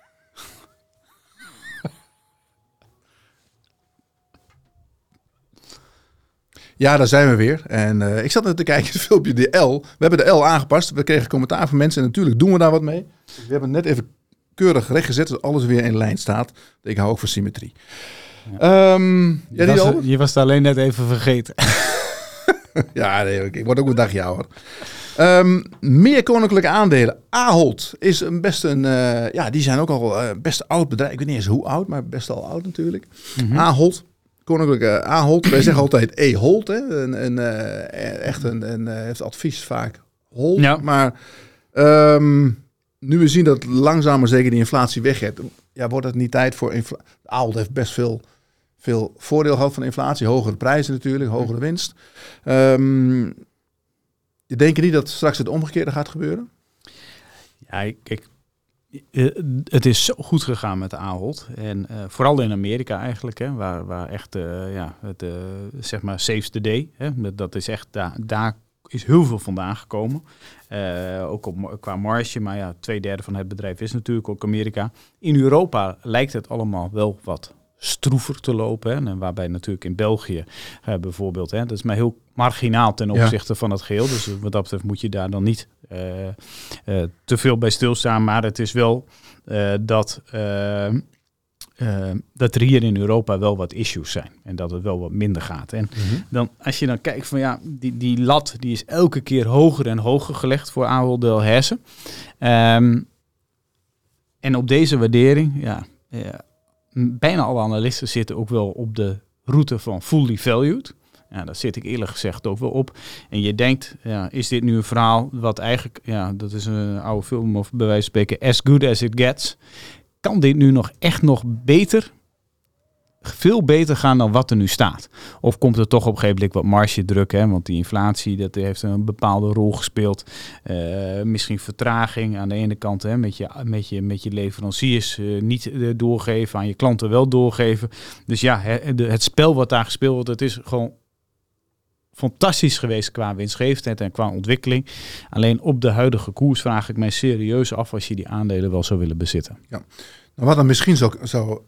Ja, daar zijn we weer. En uh, ik zat net te kijken, het filmpje, de L. We hebben de L aangepast. We kregen commentaar van mensen en natuurlijk doen we daar wat mee. we hebben het net even keurig rechtgezet, zodat alles weer in lijn staat. Ik hou ook van symmetrie. Ja. Um, je, ja, was, je was het alleen net even vergeten. ja, nee, ik word ook een dagje ouder. Um, meer koninklijke aandelen. Ahold is een best een, uh, ja, die zijn ook al uh, best oud bedrijf. Ik weet niet eens hoe oud, maar best al oud natuurlijk. Mm -hmm. Ahold, koninklijke Ahold. Wij zeggen altijd E-Hold, hè. Een, een, uh, echt een, een heeft advies vaak Hold. Ja. Maar um, nu we zien dat langzaam maar zeker die inflatie weggaat, ja, wordt het niet tijd voor inflatie. Ahold heeft best veel veel voordeel gehad van inflatie. Hogere prijzen natuurlijk, hogere winst. Um, je denkt niet dat straks het omgekeerde gaat gebeuren? Ja, kijk, het is zo goed gegaan met de Ahold. En uh, vooral in Amerika eigenlijk, hè, waar, waar echt uh, ja, het zeg maar saves the day. Hè, dat is echt, daar, daar is heel veel vandaan gekomen. ook op, qua marge, maar ja, twee derde van het bedrijf is natuurlijk ook Amerika. In Europa lijkt het allemaal wel wat stroever te lopen. Hè. En waarbij natuurlijk in België uh, bijvoorbeeld, hè, dat is maar heel marginaal ten opzichte van het geheel. Dus wat dat betreft moet je daar dan niet uh, uh, te veel bij stilstaan. Maar het is wel dat eh, dat er hier in Europa wel wat issues zijn. En dat het wel wat minder gaat. En dan, als je dan kijkt van ja, die, die lat die is elke keer hoger en hoger gelegd voor Ahold Delhaize. Ehm en op deze waardering, ja, ja, bijna alle analisten zitten ook wel op de route van fully valued. Ja, daar zit ik eerlijk gezegd ook wel op. En je denkt, ja, is dit nu een verhaal wat eigenlijk, ja, dat is een oude film of bij wijze van spreken, as good as it gets. Kan dit nu nog echt nog beter, veel beter gaan dan wat er nu staat? Of komt er toch op een gegeven moment wat marge druk, hè? want die inflatie dat heeft een bepaalde rol gespeeld. Uh, misschien vertraging aan de ene kant hè, met, je, met, je, met je leveranciers uh, niet uh, doorgeven, aan je klanten wel doorgeven. Dus ja, de, het spel wat daar gespeeld wordt, het is gewoon fantastisch geweest qua winstgevendheid en qua ontwikkeling. Alleen op de huidige koers vraag ik mij serieus af als je die aandelen wel zou willen bezitten. Ja, nou, wat dan misschien zou, zou,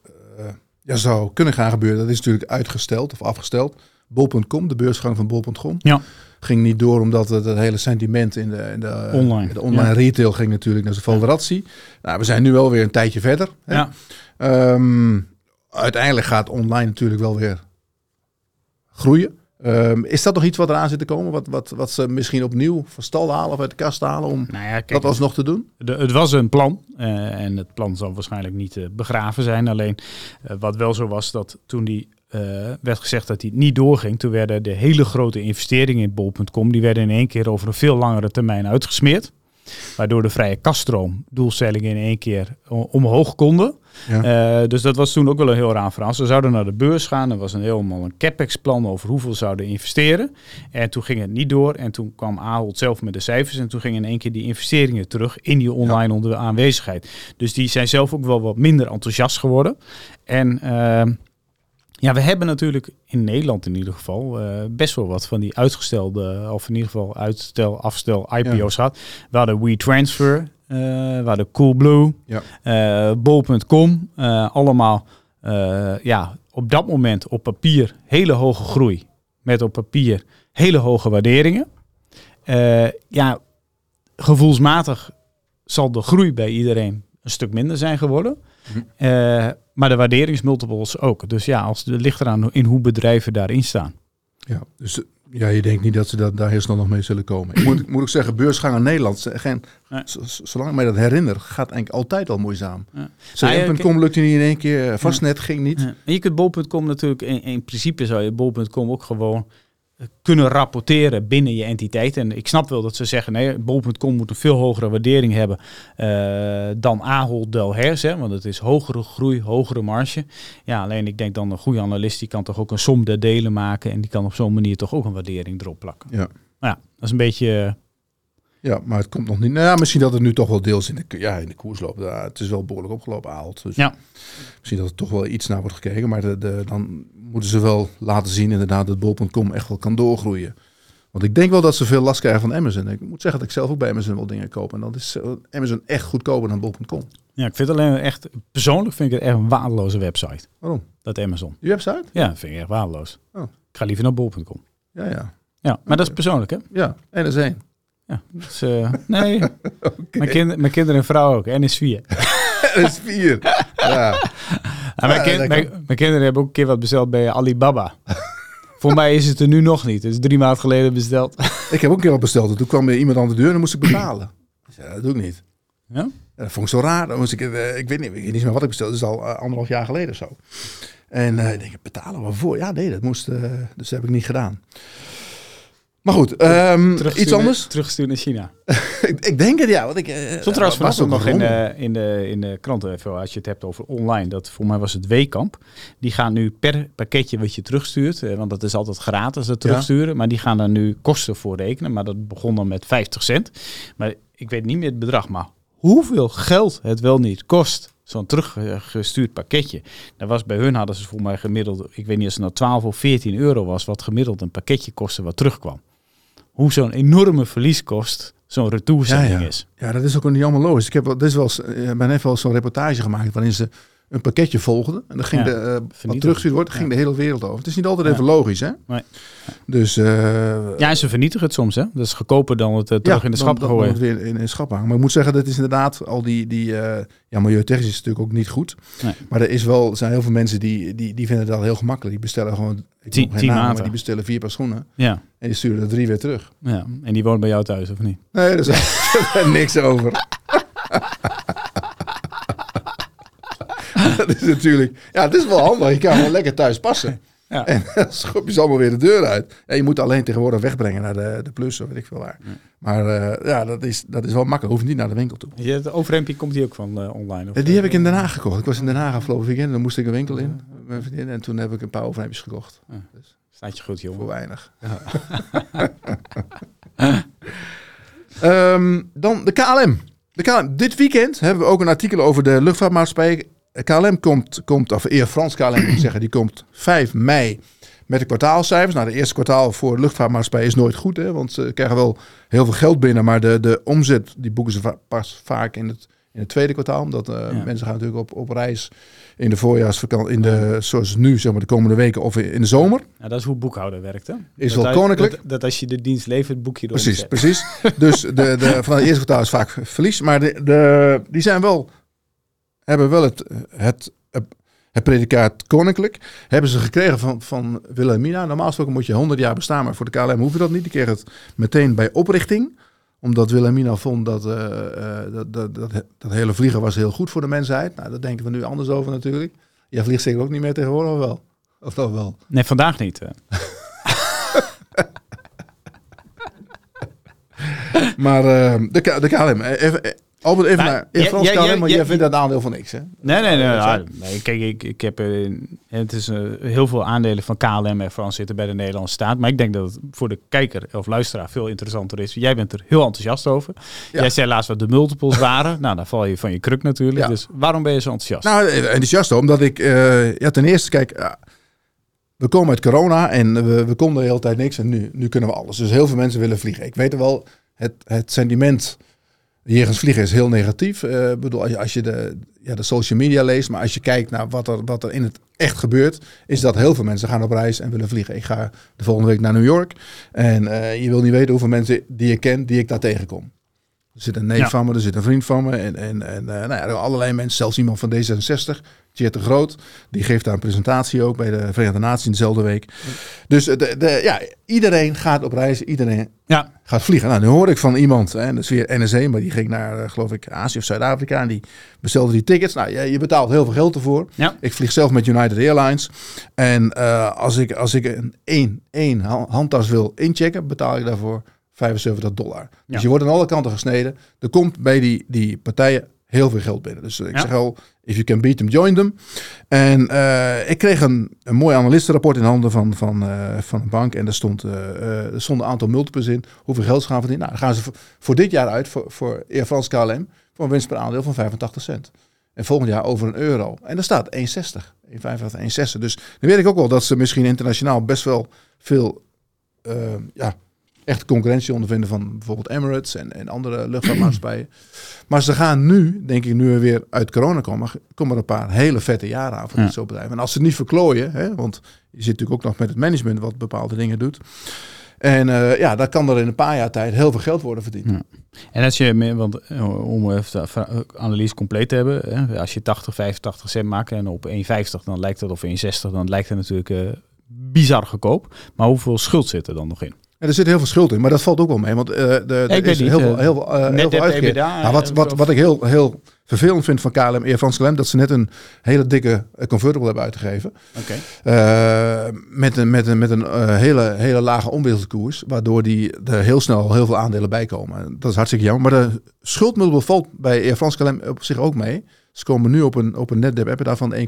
ja, zou kunnen gaan gebeuren, dat is natuurlijk uitgesteld of afgesteld. Bol.com, de beursgang van Bol.com, ja. ging niet door omdat het, het hele sentiment in de, in de online, in de online ja. retail ging natuurlijk naar zijn valeratie. Nou, we zijn nu wel weer een tijdje verder. Hè? Ja. Um, uiteindelijk gaat online natuurlijk wel weer groeien. Um, is dat nog iets wat eraan zit te komen? Wat, wat, wat ze misschien opnieuw van stal halen of uit de kast halen om nou ja, kijk, dat alsnog te doen? De, het was een plan uh, en het plan zal waarschijnlijk niet uh, begraven zijn. Alleen uh, wat wel zo was dat toen die werd gezegd dat die niet doorging, toen werden de hele grote investeringen in bol.com, die werden in één keer over een veel langere termijn uitgesmeerd. Waardoor de vrije kaststroom doelstellingen in één keer omhoog konden. Ja. Uh, dus dat was toen ook wel een heel raar verhaal. Ze zouden naar de beurs gaan. Er was een helemaal een capex-plan over hoeveel zouden investeren. En toen ging het niet door. En toen kwam Ahold zelf met de cijfers. En toen gingen in één keer die investeringen terug in die online onder aanwezigheid. Dus die zijn zelf ook wel wat minder enthousiast geworden. En... Uh, ja, we hebben natuurlijk in Nederland in ieder geval uh, best wel wat van die uitgestelde, of in ieder geval uitstel, afstel IPO's ja. gehad. We hadden WeTransfer, uh, we hadden Coolblue, ja. uh, Bol.com. allemaal ja, op dat moment op papier hele hoge groei. Met op papier hele hoge waarderingen. ja, gevoelsmatig zal de groei bij iedereen een stuk minder zijn geworden. Mm -hmm. Maar de waarderingsmultiples ook. Dus ja, als het ligt eraan in hoe bedrijven daarin staan. Ja, dus ja, je denkt niet dat ze dat, daar heel snel nog mee zullen komen. Ik moet, ik moet ook zeggen, beursgang in Nederland, geen, nee. zolang ik mij dat herinner, gaat eigenlijk altijd al moeizaam. Ja. CM.com lukte niet in één keer, vastnet ja. ging niet. Ja. En je kunt bol.com natuurlijk, in, in principe zou je bol.com ook gewoon kunnen rapporteren binnen je entiteit. En ik snap wel dat ze zeggen, nee, bol.com moet een veel hogere waardering hebben uh, dan Ahold Delhaize, want het is hogere groei, hogere marge. Ja, alleen ik denk dan een goede analist, die kan toch ook een som der delen maken en die kan op zo'n manier toch ook een waardering erop plakken. Ja. Nou ja, dat is een beetje... Ja, maar het komt nog niet. Nou ja, misschien dat het nu toch wel deels in de, ja, in de koers loopt. Ja, het is wel behoorlijk opgelopen, Ahold. Dus ja. misschien dat er toch wel iets naar wordt gekeken. Maar de, de, dan moeten ze wel laten zien inderdaad dat bol.com echt wel kan doorgroeien. Want ik denk wel dat ze veel last krijgen van Amazon. Ik moet zeggen dat ik zelf ook bij Amazon wel dingen koop. En dan is Amazon echt goedkoper dan bol.com. Ja, ik vind het alleen echt, persoonlijk vind ik het echt een waardeloze website. Waarom? Dat Amazon. Die website? Ja, vind ik echt waardeloos. Oh. Ik ga liever naar bol.com. Ja, ja. Ja, maar dat is persoonlijk hè? Ja, en dat is één. Ja, dus, uh, nee. okay. mijn, kind, mijn kinderen en vrouw ook. En is vier. en is vier. Ja. Ja, mijn, kind, mijn, mijn, kinderen hebben ook een keer wat besteld bij Alibaba. Voor mij is het er nu nog niet. Het is drie maanden geleden besteld. ik heb ook een keer wat besteld. En toen kwam er iemand aan de deur en moest ik betalen. Ja, dat doe ik niet. Ja? ja dat vond ik zo raar. Dan moest ik, uh, ik, weet niet, ik weet niet meer wat ik bestelde. Dat is al uh, anderhalf jaar geleden of zo. En uh, ik denk, betalen waarvoor? Ja, nee, dat moest. dus dat heb ik niet gedaan. Maar goed, um, iets anders? Terugsturen naar China. ik, ik, denk het, ja. Want ik, uh, Stond trouwens vanochtend nog in de, in, de, in de kranten, even als je het hebt over online. Dat voor mij was het Weekamp. Die gaan nu per pakketje wat je terugstuurt, eh, want dat is altijd gratis het terugsturen. Ja. Maar die gaan daar nu kosten voor rekenen. Maar dat begon dan met 50 cent. Maar ik weet niet meer het bedrag, maar hoeveel geld het wel niet kost zo'n teruggestuurd pakketje. Dat was bij hun hadden ze voor mij gemiddeld, ik weet niet of het nou 12 of 14 euro was, wat gemiddeld een pakketje kostte wat terugkwam hoe zo'n enorme verlieskost zo'n retourzending ja, ja. is. Ja, dat is ook niet allemaal logisch. Ik heb, dit is wel, ik ben even wel zo'n reportage gemaakt waarin ze een pakketje volgde en dan ging Ja, de, eh, wat teruggestuurd wordt, ging Ja. de hele wereld over. Het is niet altijd Ja. even logisch, hè? Nee. Dus eh, Ja, en ze vernietigen het soms, hè? Dat is goedkoper dan het eh, terug in de schap gooien. het weer in, in schap hangen. Maar ik moet zeggen, dat is inderdaad al die, die ja, milieutechnisch is het natuurlijk ook niet goed. Nee. Maar er is wel, zijn heel veel mensen die, die, die vinden het al heel gemakkelijk. Die bestellen gewoon, ik Tien- tien maar maten. die bestellen vier paar schoenen Ja, en die sturen er drie weer terug. ja. En die woont bij jou thuis, of niet? Nee, daar is niks over. dat is natuurlijk, ja, het is wel handig. Je kan gewoon lekker thuis passen. Ja. En dan schop je ze allemaal weer de deur uit. En je moet alleen tegenwoordig wegbrengen naar de, de plus of weet ik veel waar. Maar eh, ja, dat is, dat is wel makkelijk. Hoef je niet naar de winkel toe. Je, het overhempje komt die ook van eh, online? Of, Eh, Die heb ik in Den Haag gekocht. Ik was in Den Haag afgelopen weekend. Dan moest ik een winkel in. mijn vriendin, En toen heb ik een paar overhemdjes gekocht. Staat je goed, jongen. Voor weinig. Ehm, dan de KLM. de KLM. Dit weekend hebben we ook een artikel over de luchtvaartmaatschappij. KLM komt, komt of Air France KLM moet ik zeggen, die komt 5 mei met de kwartaalcijfers. Nou, de eerste kwartaal voor de luchtvaartmaatschappij is nooit goed, hè, want ze krijgen wel heel veel geld binnen, maar de, de omzet die boeken ze va- pas vaak in het, in het tweede kwartaal, omdat eh, Ja. mensen gaan natuurlijk op, op reis in de voorjaarsvakantie, in de, zoals nu, zeg maar, de komende weken of in de zomer. Ja, dat is hoe boekhouder werkt, hè? Is dat wel koninklijk. Dat, dat als je de dienst levert, boek je de Precies, precies. Dus de, de, van het eerste kwartaal is vaak verlies. Maar de, de, die zijn wel, hebben wel het, het, het predicaat koninklijk. Hebben ze gekregen van, van Wilhelmina. Normaal gesproken moet je 100 jaar bestaan, maar voor de KLM hoeven dat niet. Die kregen het meteen bij oprichting. Omdat Wilhelmina vond dat, eh, eh, dat, dat, dat, dat hele vliegen was heel goed voor de mensheid. Nou, daar denken we nu anders over natuurlijk. Jij vliegt zeker ook niet meer tegenwoordig, of wel? Of dat wel? Nee, vandaag niet. eh. Maar de, de KLM, even, Albert, even Maar naar Air jij- France jij- KLM, jij- want jij- jij vindt dat aandeel van niks, hè? Nee, nee, nee. Ja, nee, kijk, ik, ik heb eh, het is eh, heel veel aandelen van KLM en Frans zitten bij de Nederlandse staat. Maar ik denk dat het voor de kijker of luisteraar veel interessanter is. Jij bent er heel enthousiast over. Ja. Jij zei laatst wat de multiples waren. nou, dan val je van je kruk natuurlijk. Ja. Dus waarom ben je zo enthousiast? Nou, eh, enthousiast omdat ik, eh, ja, ten eerste, kijk, ja, we komen uit corona en we, we konden de hele tijd niks en nu, nu kunnen we alles. Dus heel veel mensen willen vliegen. Ik weet er wel, het, het sentiment jegens vliegen is heel negatief. Ik bedoel, als je, als je de, ja, de social media leest, maar als je kijkt naar wat er, wat er in het echt gebeurt, is dat heel veel mensen gaan op reis en willen vliegen. Ik ga de volgende week naar New York en eh, je wil niet weten hoeveel mensen die ik ken, die ik daar tegenkom. Er zit een neef Ja. van me, er zit een vriend van me en, en, en eh, nou ja, er allerlei mensen, zelfs iemand van D66, Tjeerd de Groot, die geeft daar een presentatie ook bij de Verenigde Naties in dezelfde week. Dus de, de, ja, iedereen gaat op reis, iedereen Ja, gaat vliegen. Nou, nu hoor ik van iemand, hè, dat is weer NSE, maar die ging naar, eh, geloof ik, Azië of Zuid-Afrika en die bestelde die tickets. Nou, je, je betaalt heel veel geld ervoor. Ja. Ik vlieg zelf met United Airlines. En eh, als, ik, als ik een één, één ha- handtas wil inchecken, betaal ik daarvoor 75 dollar. Dus Ja. je wordt aan alle kanten gesneden. Er komt bij die, die partijen heel veel geld binnen. Dus ik Ja. zeg al, if you can beat them, join them. En eh, ik kreeg een, een mooi analistenrapport in handen van, van, eh, van een bank. En daar stond, er stond een aantal multiples in. Hoeveel geld ze gaan verdienen. Nou, dan gaan ze voor, voor dit jaar uit, voor, voor Air France KLM, voor een winst per aandeel van 85 cent. En volgend jaar over een euro. En daar staat 1,60. 1,55, 1,60. Dus dan weet ik ook wel dat ze misschien internationaal best wel veel ja, echte concurrentie ondervinden van bijvoorbeeld Emirates en, en andere luchtvaartmaatschappijen. Maar ze gaan nu, denk ik, nu we weer uit corona komen, komen er een paar hele vette jaren aan voor Ja. dit soort bedrijven. En als ze het niet verklooien, hè, want je zit natuurlijk ook nog met het management wat bepaalde dingen doet. En eh, ja, dan kan er in een paar jaar tijd heel veel geld worden verdiend. Ja. En als je, want eh, om even de analyse compleet te hebben, hè, als je 80, 85 cent maakt en op 1,50 dan lijkt het, of 1,60 dan lijkt het natuurlijk eh, bizar goedkoop. Maar hoeveel schuld zit er dan nog in? En er zit heel veel schuld in, maar dat valt ook wel mee. Want eh de, er is niet, heel veel, eh, heel, eh, heel veel Nou, wat, wat, wat ik heel, heel vervelend vind van KLM, Air France KLM, dat ze net een hele dikke convertible hebben uitgegeven. Met een, met een, met een hele, hele lage omwisselkoers, waardoor die er heel snel heel veel aandelen bij komen. Dat is hartstikke jammer. Maar de schuldmultiple valt bij Air France KLM op zich ook mee. Ze komen nu op een, op een net debt EBITDA van 1,6.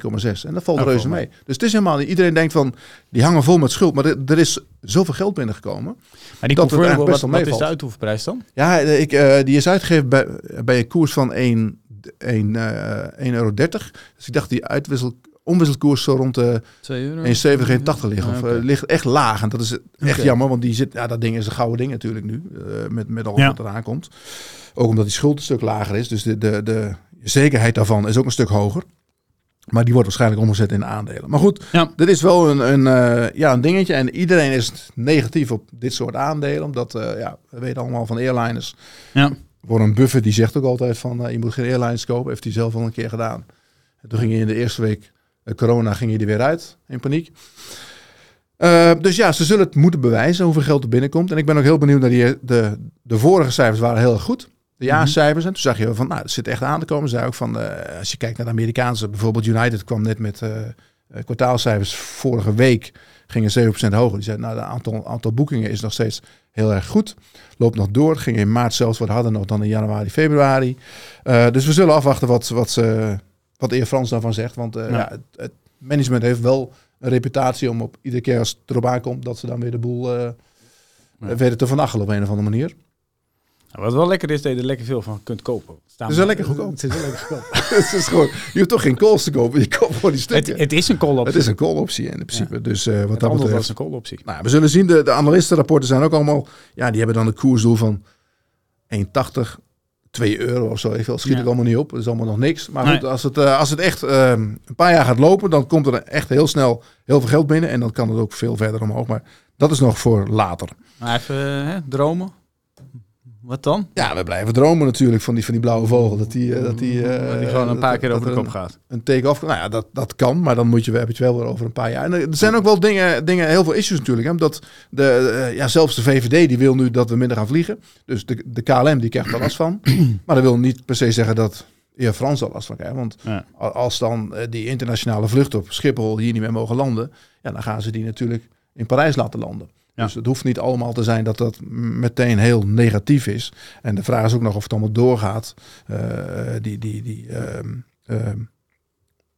En dat valt Oh, reuze valt mee. Dus het is helemaal niet. Iedereen denkt van, die hangen vol met schuld. Maar er, er is zoveel geld binnengekomen. Maar die Dat het eigenlijk wat, best wel wat is meevalt. de uitoefenprijs dan? Ja, eh, ik, eh, die is uitgegeven bij, bij een koers van 1, 1, eh 1,30 euro. Dus ik dacht die uitwissel, omwisselkoers zo rond de 2 euro? 1,70, 1,80 liggen. Ah, Of eh, ligt echt laag. En dat is echt jammer, want die zit, ja, dat ding is een gouden ding natuurlijk nu. eh, met, met alles Ja. wat eraan komt. Ook omdat die schuld een stuk lager is. Dus de, de, de zekerheid daarvan is ook een stuk hoger. Maar die wordt waarschijnlijk omgezet in aandelen. Maar goed, Ja. dit is wel een, een, eh, ja, een dingetje. En iedereen is negatief op dit soort aandelen. Omdat, eh, ja, we weten allemaal van airliners. Ja. Warren Buffett die zegt ook altijd van, eh, je moet geen airlines kopen. Heeft hij zelf al een keer gedaan. En toen ging hij in de eerste week corona ging hij er weer uit in paniek. Dus ja, ze zullen het moeten bewijzen hoeveel geld er binnenkomt. En ik ben ook heel benieuwd naar die, de, de vorige cijfers waren heel erg goed. De jaarcijfers. En toen zag je van, nou, het zit echt aan te komen. Ze zei ook van, eh, als je kijkt naar de Amerikaanse, bijvoorbeeld United kwam net met eh, eh, kwartaalcijfers vorige week. Gingen 7% hoger. Die zei, nou, het aantal, aantal boekingen is nog steeds heel erg goed. Loopt nog door. Ging in maart zelfs wat harder nog dan in januari, februari. Dus we zullen afwachten wat, wat, ze, wat de heer Frans daarvan zegt. Want Ja. ja. het, het management heeft wel een reputatie om op iedere keer als het erop aankomt, dat ze dan weer de boel Ja. weten te vernachelen op een of andere manier. Nou, wat wel lekker is, dat je er lekker veel van kunt kopen. Het is wel lekker goedkoop. Het is wel lekker goedkoop. het is gewoon, je hoeft toch geen calls te kopen, je koopt gewoon die het, stukken. Het, het is een call optie. is een call optie in principe. Dus eh, wat Het dat betreft. als een call optie. Nou, we zullen zien, de, de analistenrapporten zijn ook allemaal, ja, die hebben dan een koersdoel van 1,80, 2 euro of zo. Ik veel, schiet Ja. het allemaal niet op. Dat is allemaal nog niks. Maar Nee. goed, als het, eh, als het echt eh, een paar jaar gaat lopen, dan komt er echt heel snel heel veel geld binnen. En dan kan het ook veel verder omhoog. Maar dat is nog voor later. Maar even eh, hè, dromen. Wat dan? Ja, we blijven dromen natuurlijk van die, van die blauwe vogel. Dat die, eh, dat die, eh, Dat die gewoon een paar dat- keer dat over de kop gaat. Een take-off. Nou ja, dat, dat kan. Maar dan moet je, we hebben het wel weer over een paar jaar. En er zijn ook wel dingen, dingen heel veel issues natuurlijk. Hè, omdat de, eh, ja, zelfs de VVD die wil nu dat we minder gaan vliegen. Dus de, de KLM die krijgt er last van. maar dat wil niet per se zeggen dat Air France er last van krijgt. Want Ja. als dan die internationale vluchten op Schiphol hier niet meer mogen landen. Ja, dan gaan ze die natuurlijk in Parijs laten landen. Ja. Dus het hoeft niet allemaal te zijn dat dat meteen heel negatief is. En de vraag is ook nog of het allemaal doorgaat. eh, die, die, die, ehm, ehm,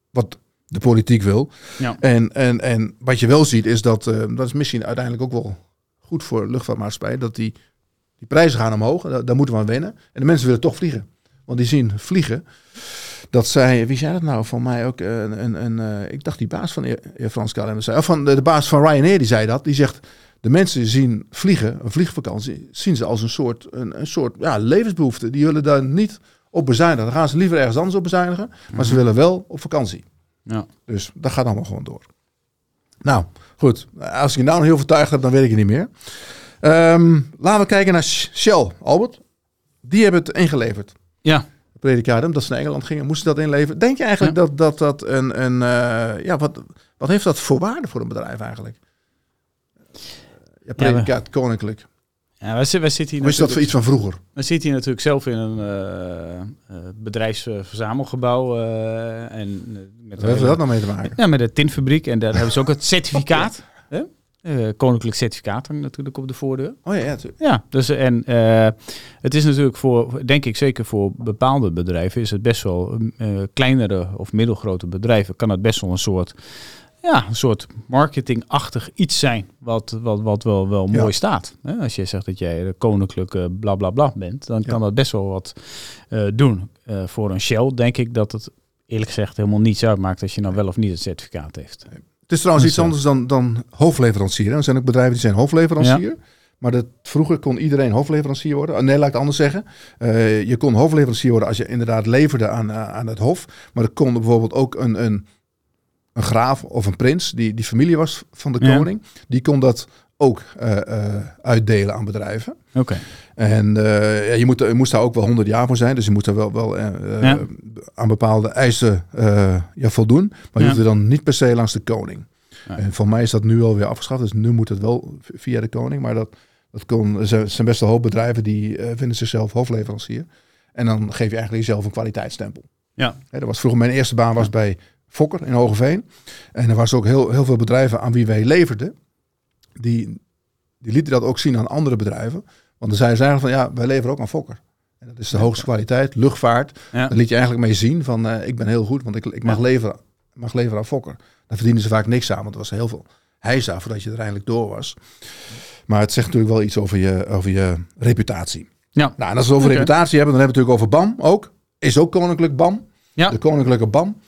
wat de politiek wil. Ja. En, en, en wat je wel ziet is dat, eh, dat is misschien uiteindelijk ook wel goed voor luchtvaartmaatschappij, dat die, die prijzen gaan omhoog. Daar, daar moeten we aan wennen. En de mensen willen toch vliegen. Want die zien vliegen. Dat zij, wie zei dat nou? Van mij ook een, een, een eh, ik dacht die baas van France KLM zei, of van de, de baas van Ryanair die zei dat. Die zegt, de mensen zien vliegen, een vliegvakantie, zien ze als een soort, een, een soort ja, levensbehoefte. Die willen daar niet op bezuinigen. Dan gaan ze liever ergens anders op bezuinigen. Maar ze willen wel op vakantie. Ja. Dus dat gaat allemaal gewoon door. Nou, goed. Als ik je nou nog heel vertuigd heb, dan weet ik het niet meer. Ehm, laten we kijken naar Sh- Shell, Albert. Die hebben het ingeleverd. Ja. Predicadum, dat ze naar Engeland gingen, moesten dat inleveren. Denk je eigenlijk dat dat, dat een... een eh, ja, wat, wat heeft dat voor waarde voor een bedrijf eigenlijk? Ja, predicaat koninklijk. Ja, wij, wij zitten hier is dat voor iets van vroeger? We zitten hier natuurlijk zelf in een eh, eh, bedrijfsverzamelgebouw. eh, en, met Wat heeft dat nou mee te maken? Ja, met de tinfabriek. En daar hebben ze ook het certificaat. hè? Koninklijk certificaat hangt natuurlijk op de voordeur. Oh ja, ja. Ja, dus en het is natuurlijk voor, denk ik zeker voor bepaalde bedrijven, is het best wel kleinere of middelgrote bedrijven, kan het best wel een soort, ja, een soort marketingachtig iets zijn, wat, wat, wat wel, wel Ja. mooi staat. Als je zegt dat jij de koninklijke bla bla bla bent, dan Ja. kan dat best wel wat eh, doen. Eh, voor een Shell denk ik dat het eerlijk gezegd helemaal niets uitmaakt als je nou wel of niet het certificaat heeft. Het is trouwens Dus, iets eh, anders dan, dan hoofdleverancier. Er zijn ook bedrijven die zijn hoofdleverancier. Maar dat, vroeger kon iedereen hoofdleverancier worden. Nee, laat ik het anders zeggen. Je kon hoofdleverancier worden als je inderdaad leverde aan, aan het hof. Maar er kon bijvoorbeeld ook een, een, een graaf of een prins, die, die familie was van de Ja. koning. Die kon dat ook eh, eh, uitdelen aan bedrijven. Oké. En eh, ja, je, moet, je moest daar ook wel 100 jaar voor zijn. Dus je moet daar wel, wel Ja. aan bepaalde eisen ja, voldoen. Maar je Ja. er dan niet per se langs de koning. En voor mij is dat nu alweer afgeschaft. Dus nu moet het wel via de koning. Maar dat, dat kon, er zijn best wel een hoop bedrijven die vinden zichzelf hoofdleverancier. En dan geef je eigenlijk jezelf een kwaliteitsstempel. Ja. Hè, dat was vroeger mijn eerste baan was bij Fokker in Hogeveen. En er was ook heel, heel veel bedrijven aan wie wij leverden. Die, die lieten dat ook zien aan andere bedrijven. Want dan zeiden ze eigenlijk van ja, wij leveren ook aan Fokker. En dat is de hoogste kwaliteit, luchtvaart. Ja. Dan liet je eigenlijk mee zien van eh, ik ben heel goed, want ik, ik mag, Ja. leveren, mag leveren aan Fokker. Daar verdienen ze vaak niks aan, want er was heel veel heisa voordat je er eindelijk door was. Maar het zegt natuurlijk wel iets over je, over je reputatie. Ja. Nou, en als we het over reputatie hebben, dan hebben we het natuurlijk over BAM ook. Is ook koninklijk BAM. Ja. De koninklijke BAM.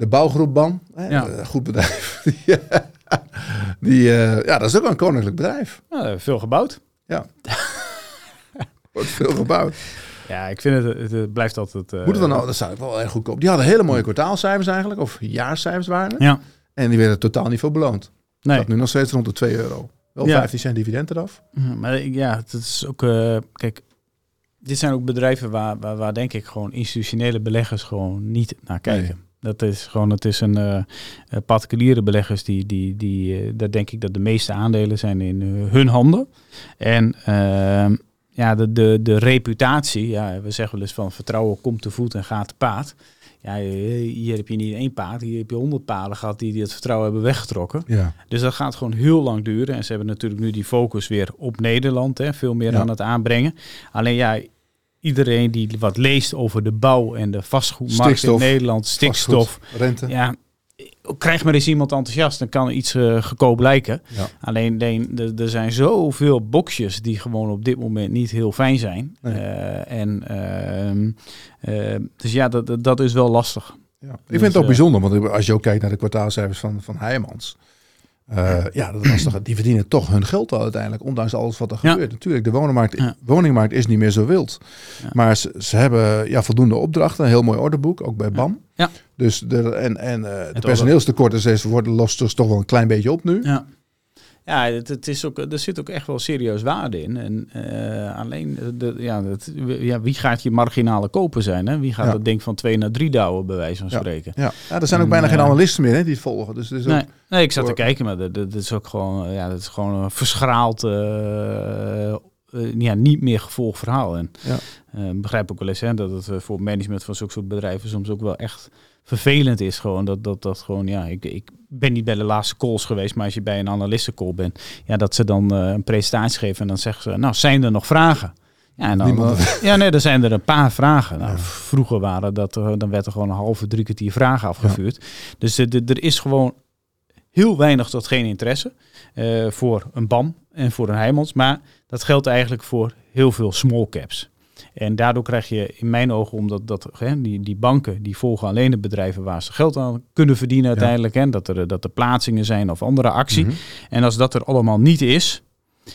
De bouwgroep BAM. Eh, Ja. eh, Goed bedrijf. die, eh, die, eh, ja, dat is ook een koninklijk bedrijf. Nou, veel gebouwd. Wordt veel gebouwd. Ja, ik vind het, het, blijft altijd... Uh, Moet het dan nou, dat zou ik wel erg goedkoop. Die hadden hele mooie kwartaalcijfers eigenlijk, of jaarcijfers waren het. Ja. En die werden totaal niet veel beloond. Nee. Dat nu nog steeds rond de 2 euro. Wel Ja. 15 cent dividend eraf. Maar ik- ja, het is ook... eh, kijk, dit zijn ook bedrijven waar, waar, waar denk ik gewoon institutionele beleggers gewoon niet naar kijken. Nee. Dat is gewoon, het is een eh, eh, particuliere beleggers die, die, die eh, daar denk ik dat de meeste aandelen zijn in hun handen. En ehm, ja, de, de, de reputatie, ja, we zeggen wel eens van vertrouwen komt te voet en gaat te paard. Ja, hier heb je niet één paard, hier heb je honderd paarden gehad die, die het vertrouwen hebben weggetrokken. Ja. Dus dat gaat gewoon heel lang duren. En ze hebben natuurlijk nu die focus weer op Nederland, hè, veel meer Ja. aan het aanbrengen. Alleen ja, iedereen die wat leest over de bouw en de vastgoedmarkt Stikstof, in Nederland, stikstof. Vastgoed, rente. Ja, krijg maar eens iemand enthousiast, dan kan iets eh goedkoop lijken. Ja. Alleen alleen, er- er zijn zoveel boxjes die gewoon op dit moment niet heel fijn zijn. Nee. Eh, en, ehm, eh, dus ja, dat, dat- is wel lastig. Ja. Ik Dus, vind het ook eh, bijzonder, want als je ook kijkt naar de kwartaalcijfers van, van Heijmans. Eh, ja, dat was toch, die verdienen toch hun geld al uiteindelijk, ondanks alles wat er Ja. gebeurt. Natuurlijk, de woningmarkt, Ja. woningmarkt is niet meer zo wild. Ja. Maar ze, ze hebben ja, voldoende opdrachten, een heel mooi orderboek, ook bij BAM. Ja. Dus de, en, en eh de personeelstekorten worden lost dus toch wel een klein beetje op nu. Ja. Ja, het, het is ook, er zit ook echt wel serieus waarde in. En eh, alleen, de, ja, het, ja, wie gaat je marginale koper zijn? Hè? Wie gaat Ja. dat ding van twee naar drie douwen, bij wijze van spreken? Ja, ja er zijn ook bijna geen eh, analisten meer hè, die het volgen. Dus, dus Nee, nee, ik zat te kijken, maar dat, dat is ook gewoon, ja, dat is gewoon een verschraald, eh, ja, niet meer gevolgd verhaal. En Ja. begrijp ook wel eens hè, dat het voor management van zulke soort bedrijven soms ook wel echt vervelend is. Gewoon dat, dat, dat gewoon, ja, ik, ik ben niet bij de laatste calls geweest, maar als je bij een analistencall bent, ja, dat ze dan eh, een presentatie geven en dan zeggen ze, nou, zijn er nog vragen? Ja, en dan, Niemand- ja, nee, er zijn er een paar vragen. Nou, Ja. Vroeger waren dat, er- dan werd er gewoon een halve, drie kwartier vragen afgevuurd. Dus de, de- er is gewoon heel weinig tot geen interesse eh, voor een BAM en voor een Heijmans. Maar dat geldt eigenlijk voor heel veel small caps. En daardoor krijg je in mijn ogen, omdat dat, hè, die, die banken die volgen alleen de bedrijven waar ze geld aan kunnen verdienen uiteindelijk. Hè, dat, er, dat er plaatsingen zijn of andere actie. Mhm. En als dat er allemaal niet is,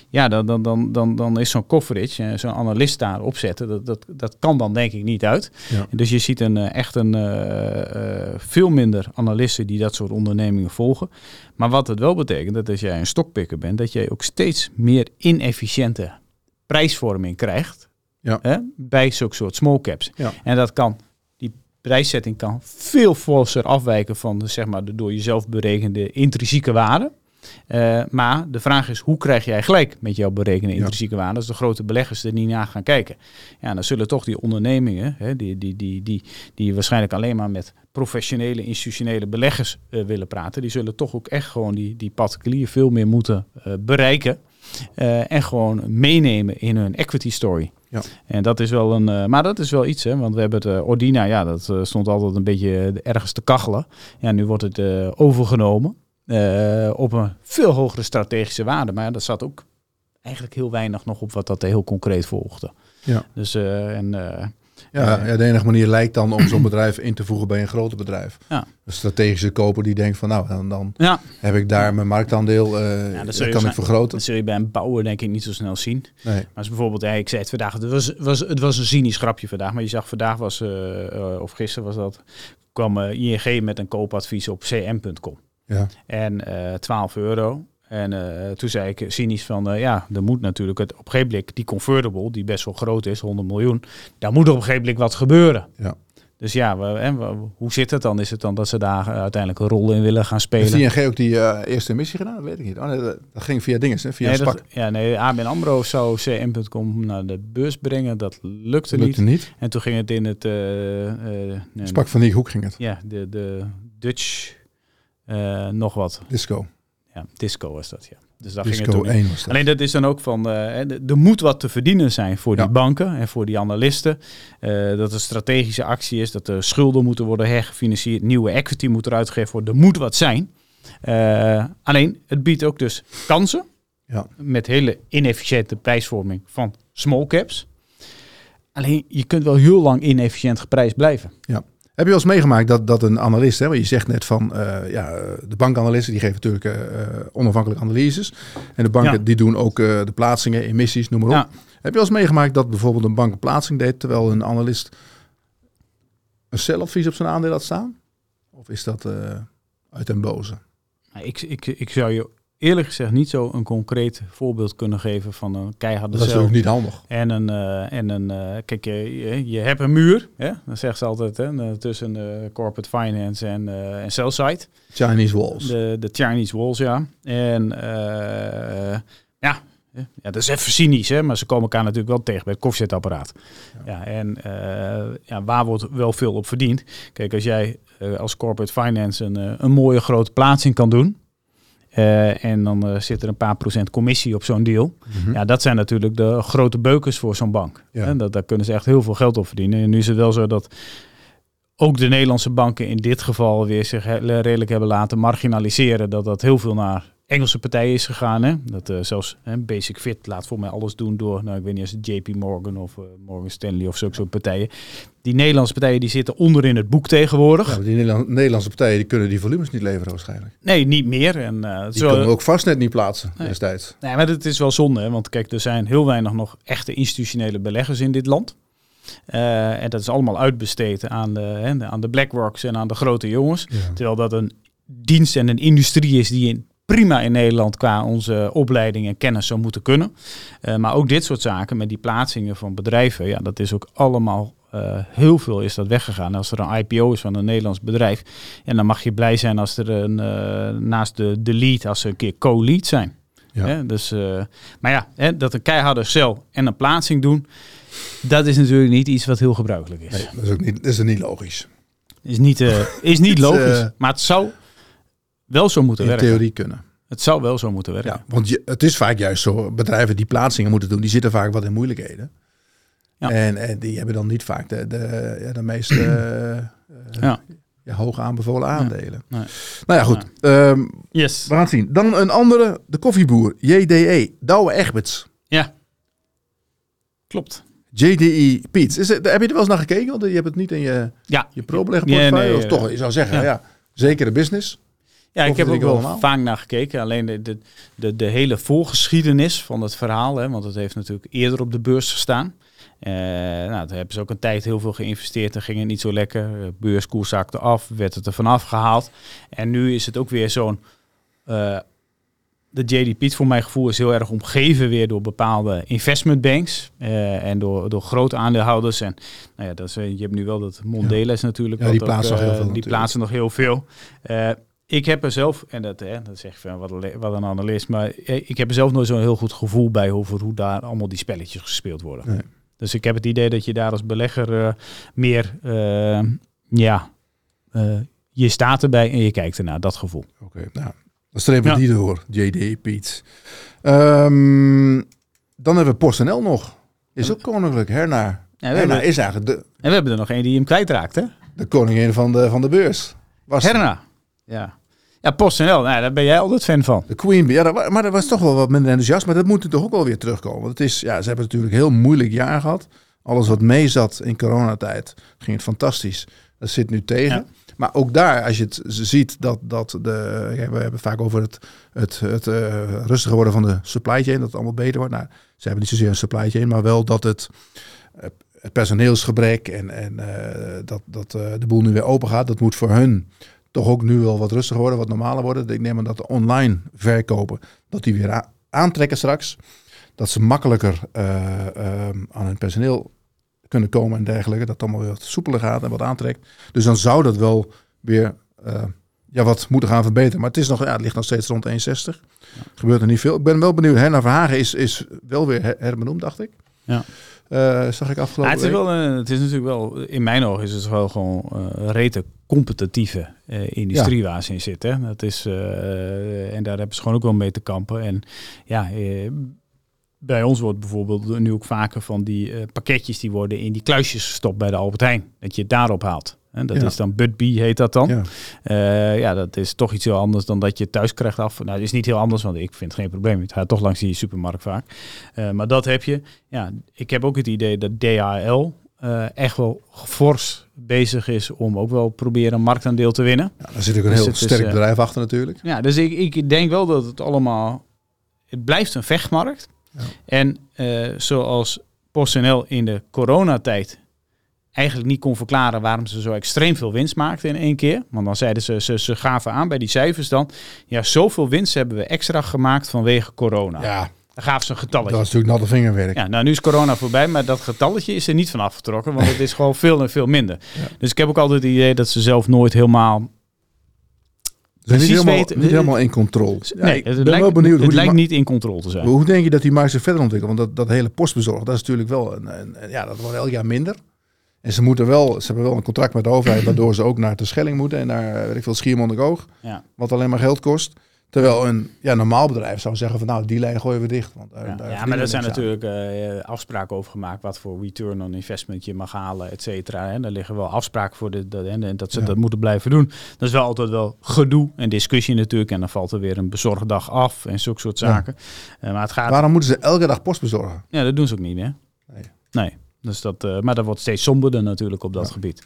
ja, dan, dan, dan, dan, dan is zo'n coverage, eh, zo'n analist daar opzetten, dat, dat, dat kan dan denk ik niet uit. Ja. Dus je ziet een, eh, echt een, eh, eh, veel minder analisten die dat soort ondernemingen volgen. Maar wat het wel betekent, dat als jij een stokpikker bent, dat jij ook steeds meer inefficiënte prijsvorming krijgt Ja. hè, bij zulke soort small caps. Ja. En dat kan, die prijszetting kan veel forser afwijken van de, zeg maar, de door jezelf berekende intrinsieke waarde. Eh, maar de vraag is, hoe krijg jij gelijk met jouw berekende Ja. intrinsieke waarde als de grote beleggers er niet naar gaan kijken? Ja, dan zullen toch die ondernemingen, hè, die, die, die, die, die waarschijnlijk alleen maar met professionele, institutionele beleggers eh, willen praten, die zullen toch ook echt gewoon die, die particulier veel meer moeten eh, bereiken. en gewoon meenemen in hun equity story. Ja. En dat is wel een, eh, maar dat is wel iets, hè, want we hebben het eh, Ordina, ja, dat eh, stond altijd een beetje ergens te kachelen. Ja, nu wordt het overgenomen op een veel hogere strategische waarde, maar dat zat ook eigenlijk heel weinig nog op wat dat heel concreet volgde. Ja. Dus en Ja, ja, de enige manier lijkt dan om zo'n bedrijf in te voegen bij een groter bedrijf. Ja. Een strategische koper die denkt van nou, dan, dan ja, heb ik daar mijn marktaandeel, eh dat dat kan ik zijn- vergroten. dat zul je bij een bouwer denk ik niet zo snel zien. Nee. Maar als bijvoorbeeld, ja, ik zei het vandaag, het was, was, het was een cynisch grapje vandaag, maar je zag vandaag was, eh, eh, of gisteren was dat, kwam eh, ING met een koopadvies op cm.com. Ja. En eh 12 euro. En eh, toen zei ik cynisch van, eh, ja, er moet natuurlijk het, op een gegeven moment die convertible, die best wel groot is, 100 miljoen, daar moet op een gegeven moment wat gebeuren. Ja. Dus ja, we, en, we- hoe zit het dan? Is het dan dat ze daar eh, uiteindelijk een rol in willen gaan spelen? Heeft ING ook die eerste emissie gedaan? Dat weet ik niet. Oh, nee, dat, ging via dingen, hè? via nee, dat, ja, nee, ABN AMRO zou cm.com naar de beurs brengen. Dat lukte, lukte niet. niet. En toen ging het in het... nee, SPAC van die hoek ging het. Ja, de, de Dutch... nog wat. Disco. Ja, Disco was dat, ja. Dus daar ging het Disco toen in. 1 was dat. Alleen dat is dan ook van, de- er moet wat te verdienen zijn voor die Ja. banken en voor die analisten. Eh, dat er strategische actie is, dat er schulden moeten worden hergefinancierd, nieuwe equity moet eruit gegeven worden. Er moet wat zijn. Eh, alleen, het biedt ook dus kansen Ja. met hele inefficiënte prijsvorming van small caps. Alleen, je kunt wel heel lang inefficiënt geprijsd blijven. Heb je wel eens meegemaakt dat, dat een analist, hè, want je zegt net van, eh, ja, de bankanalisten die geven natuurlijk eh, onafhankelijke analyses. En de banken Ja. die doen ook eh, de plaatsingen, emissies, noem maar op. Ja. Heb je al eens meegemaakt dat bijvoorbeeld een bank een plaatsing deed terwijl een analist een celadvies op zijn aandeel had staan? Of is dat uh, uit den boze? Ik, ik, ik zou je eerlijk gezegd niet zo een concreet voorbeeld kunnen geven van een keiharde Dat is ook niet handig. En een, uh, en een uh, kijk, je, je hebt een muur, hè? dat zegt ze altijd, hè? tussen de corporate finance en, en sell side. Chinese walls. De, de Chinese walls, ja. En ja, ja, dat is even cynisch, hè, maar ze komen elkaar natuurlijk wel tegen bij het koffiezetapparaat. Ja. ja en ja, waar wordt wel veel op verdiend? Kijk, als jij als corporate finance een, een mooie grote plaatsing kan doen, uh, en dan uh, zit er een paar procent commissie op zo'n deal. Mm -hmm. Ja, dat zijn natuurlijk de grote beukers voor zo'n bank. Ja. En dat, daar kunnen ze echt heel veel geld op verdienen. En nu is het wel zo dat ook de Nederlandse banken in dit geval weer zich redelijk hebben laten marginaliseren. Dat dat heel veel naar Engelse partijen is gegaan. Hè? Dat uh, zelfs hè, Basic Fit laat voor mij alles doen door, nou ik weet niet als het JP Morgan of uh, Morgan Stanley of zulke soort partijen. Die Nederlandse partijen die zitten onder in het boek tegenwoordig. Ja, die Nederland, Nederlandse partijen die kunnen die volumes niet leveren waarschijnlijk. Nee, niet meer. En, uh, die zo, kunnen ook vast net niet plaatsen nee. destijds. Nee, maar het is wel zonde. Hè? Want kijk, er zijn heel weinig nog echte institutionele beleggers in dit land. Uh, en dat is allemaal uitbesteed aan de, hè, aan de BlackRocks en aan de grote jongens. Ja. Terwijl dat een dienst en een industrie is die in prima in Nederland qua onze opleiding en kennis zou moeten kunnen. Uh, maar ook dit soort zaken met die plaatsingen van bedrijven, ja, dat is ook allemaal uh, heel veel is dat weggegaan. Als er een IPO is van een Nederlands bedrijf, en dan mag je blij zijn als er een, uh, naast de, de lead, als ze een keer co-lead zijn. Ja. Hè? Dus, maar ja, hè, dat een keiharde cel en een plaatsing doen, dat is natuurlijk niet iets wat heel gebruikelijk is. Nee, dat is ook niet, dat is niet logisch. Is niet, is niet logisch, maar het zou wel zo moeten in werken. theorie kunnen. Het zou wel zo moeten werken. Ja, want je, het is vaak juist zo, bedrijven die plaatsingen moeten doen, die zitten vaak wat in moeilijkheden. Ja. En, en die hebben dan niet vaak de, de, ja, de meest uh, ja. hoog aanbevolen aandelen. Nee. Nou ja, goed. Ja. Um, yes. We gaan het zien. Dan een andere, de koffieboer, JDE, Douwe Egberts. Ja, klopt. JDE Piet. Is het, heb je er wel eens naar gekeken? Want je hebt het niet in je, ja. je. Nee, nee, of toch, je zou zeggen, ja. Zekere business. Ja, ik heb ook wel allemaal? vaak naar gekeken. Alleen de, de, de, de, hele voorgeschiedenis van het verhaal, hè, want het heeft natuurlijk eerder op de beurs gestaan. Uh, nou, daar hebben ze ook een tijd heel veel geïnvesteerd en ging het niet zo lekker. Beurskoers zakte af, werd het er vanaf gehaald. En nu is het ook weer zo'n... Uh, de JD Piet voor mijn gevoel is heel erg omgeven weer door bepaalde investmentbanks uh, en door, door grote aandeelhouders. En nou ja, dat is, je hebt nu wel dat Mondelez ja. natuurlijk. Ja, die plaatsen nog heel veel. Die plaatsen nog heel veel. Ik heb er zelf, en dat, hè, dat zeg ik van wat, wat een analist, maar ik heb er zelf nooit zo'n heel goed gevoel bij over hoe daar allemaal die spelletjes gespeeld worden. Nee. Dus ik heb het idee dat je daar als belegger uh, meer, uh, ja, uh, je staat erbij en je kijkt ernaar, dat gevoel. Oké, okay, nou, dan strepen we ja. die door, JD, Piet. Um, dan hebben we PostNL nog. Is ook koninklijk, Herna. Ja, Herna hebben, is eigenlijk de... En we hebben er nog één die hem kwijtraakt, hè? De koningin van de, van de beurs. Was Herna. Ja. Ja, PostNL, nou, daar ben jij altijd fan van. De Queen, ja, dat, maar dat was toch wel wat minder enthousiast. Maar dat moet toch ook wel weer terugkomen. Want het is, ja, ze hebben natuurlijk een heel moeilijk jaar gehad. Alles wat mee zat in coronatijd, ging het fantastisch. Dat zit nu tegen. Ja. Maar ook daar, als je het ziet, dat, dat de, ja, we hebben vaak over het, het, het uh, rustiger worden van de supply chain, dat het allemaal beter wordt. Nou, ze hebben niet zozeer een supply chain, maar wel dat het, uh, het personeelsgebrek en, en uh, dat, dat de boel nu weer open gaat, dat moet voor hun toch ook nu wel wat rustiger worden, wat normaler worden. Ik neem aan dat de online verkopen, dat die weer aantrekken straks. Dat ze makkelijker uh, uh, aan hun personeel kunnen komen en dergelijke. Dat het allemaal weer wat soepeler gaat en wat aantrekt. Dus dan zou dat wel weer uh, ja, wat moeten gaan verbeteren. Maar het, is nog, ja, het ligt nog steeds rond 1,60. Ja. Gebeurt er niet veel. Ik ben wel benieuwd. Herna Verhagen is, is wel weer herbenoemd, dacht ik. Ja. Uh, zag ik afgelopen ja, het, is wel, uh, het is natuurlijk wel, in mijn ogen is het wel gewoon uh, rete competitieve industrie ja. waar ze in zitten. Dat is, en daar hebben ze gewoon ook wel mee te kampen. En ja, bij ons wordt bijvoorbeeld nu ook vaker van die pakketjes die worden in die kluisjes gestopt bij de Albert Heijn. Dat je het daarop haalt. En dat ja. is dan Budbee heet dat dan. Ja. Uh, ja, dat is toch iets heel anders dan dat je thuis krijgt af. Nou, dat is niet heel anders, want ik vind het geen probleem. Het gaat toch langs die supermarkt vaak. Uh, maar dat heb je. Ja, ik heb ook het idee dat DHL uh, echt wel fors bezig is om ook wel proberen een marktaandeel te winnen. Ja, daar zit ook een dus heel sterk bedrijf achter natuurlijk. Ja, dus ik, ik denk wel dat het allemaal... Het blijft een vechtmarkt. En eh, zoals PostNL in de coronatijd eigenlijk niet kon verklaren waarom ze zo extreem veel winst maakten in één keer. Want dan zeiden ze, ze, ze gaven aan bij die cijfers dan, ja, zoveel winst hebben we extra gemaakt vanwege corona. Ja, Dan gaven ze een getalletje. dat is natuurlijk natte vingerwerk. Ja, nou nu is corona voorbij, maar dat getalletje is er niet van afgetrokken, want het is gewoon veel en veel minder. Dus ik heb ook altijd het idee dat ze zelf nooit helemaal... Ze zijn niet precies helemaal, weten- niet helemaal in controle. Ja, nee, ik het ben lijkt, wel benieuwd het lijkt niet in controle te zijn. Hoe denk je dat die markt zich verder ontwikkelt? Want dat, dat hele postbezorg, dat is natuurlijk wel een, een- een- ja, dat wordt elk jaar minder. En ze moeten wel, ze hebben wel een contract met de overheid, waardoor ze ook naar de Schelling moeten en naar eh, weet ik veel Schiermonnikoog, Ja. wat alleen maar geld kost. Terwijl een ja, normaal bedrijf zou zeggen van nou, die lijn gooien we dicht. Want, daar- Ja, daar ja, verdienen maar er zijn aan. natuurlijk eh, afspraken over gemaakt wat voor return on investment je mag halen, et cetera. En daar liggen wel afspraken voor de, de, en dat ze Ja. dat moeten blijven doen. Dat is wel altijd wel gedoe en discussie natuurlijk. En dan valt er weer een bezorgdag af en zulke soort Ja. zaken. Eh, maar het gaat, Waarom moeten ze elke dag post bezorgen? ja, dat doen ze ook niet meer. Nee. Nee. Dus dat, eh, maar dat wordt steeds somberder natuurlijk op dat Ja. gebied.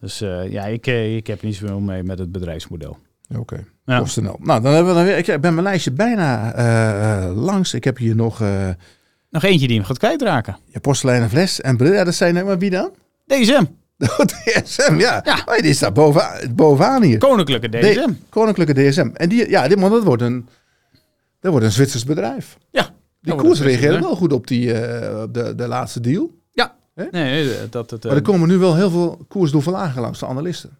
Dus eh, ja, ik, eh, ik heb niet zoveel mee met het bedrijfsmodel. Oké, Ja. PostNL. Nou, dan hebben we dan weer, ik ben mijn lijstje bijna langs. Ik heb hier nog Nog eentje die hem gaat kwijtraken. ja, porseleinen fles en bril. Ja, dat zijn maar wie dan? DSM. DSM, ja. Ja. Oh, die staat bovenaan, bovenaan hier. Koninklijke DSM. Koninklijke DSM. En die, ja, dit, want dat wordt een, dat wordt een Zwitsers bedrijf. ja. Die koers reageerde wel goed op, die, de, de laatste deal. Nee, nee, dat het. eh, Maar er komen nu wel heel veel koersdoelverlagingen langs de analisten.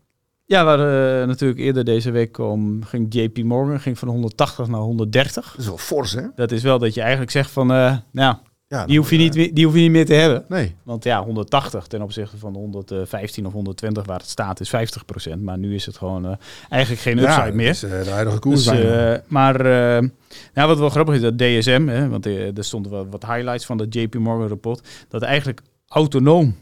Ja, hadden eh, natuurlijk eerder deze week om, ging JP Morgan ging van 180 naar 130. Dat is wel fors, hè? Dat is wel dat je eigenlijk zegt van, eh, nou, Ja, die hoef, je niet, meer- die hoef je niet meer te hebben. Nee. Want ja, 180 ten opzichte van de 115 of 120 waar het staat is 50%. Maar nu is het gewoon eh, eigenlijk geen upside ja, meer. Dat is eh, de huidige koers Dus, eh, maar eh, nou, wat wel grappig is, dat DSM, hè, want eh, er stonden wel wat highlights van de JP Morgan rapport, dat eigenlijk autonoom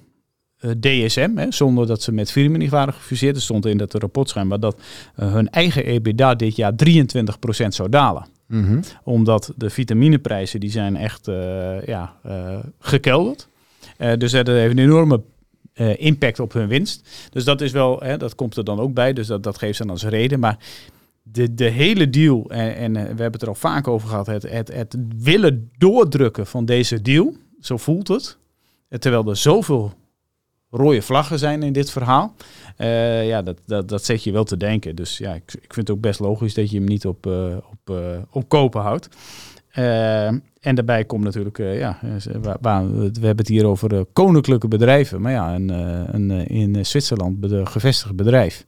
eh, DSM, hè, zonder dat ze met Firmenich waren gefuseerd, er stond in dat rapport schijnbaar dat eh, hun eigen EBITDA dit jaar 23% zou dalen Mhm. omdat de vitamineprijzen die zijn echt eh, ja, gekelderd. Dus dat heeft een enorme impact op hun winst. Dus dat is wel, hè, dat komt er dan ook bij. Dus dat, dat geeft ze dan als reden. Maar de, de hele deal, en, en we hebben het er al vaak over gehad, het, het, het willen doordrukken van deze deal, zo voelt het. Eh, Terwijl er zoveel rode vlaggen zijn in dit verhaal. Eh, ja, dat, dat, dat zet je wel te denken. Dus ja, ik, ik vind het ook best logisch dat je hem niet op, eh, op, op kopen houdt. En daarbij komt natuurlijk, eh, ja, eh, we hebben het hier over eh, koninklijke bedrijven. Maar ja, een, een in Zwitserland gevestigd bedrijf.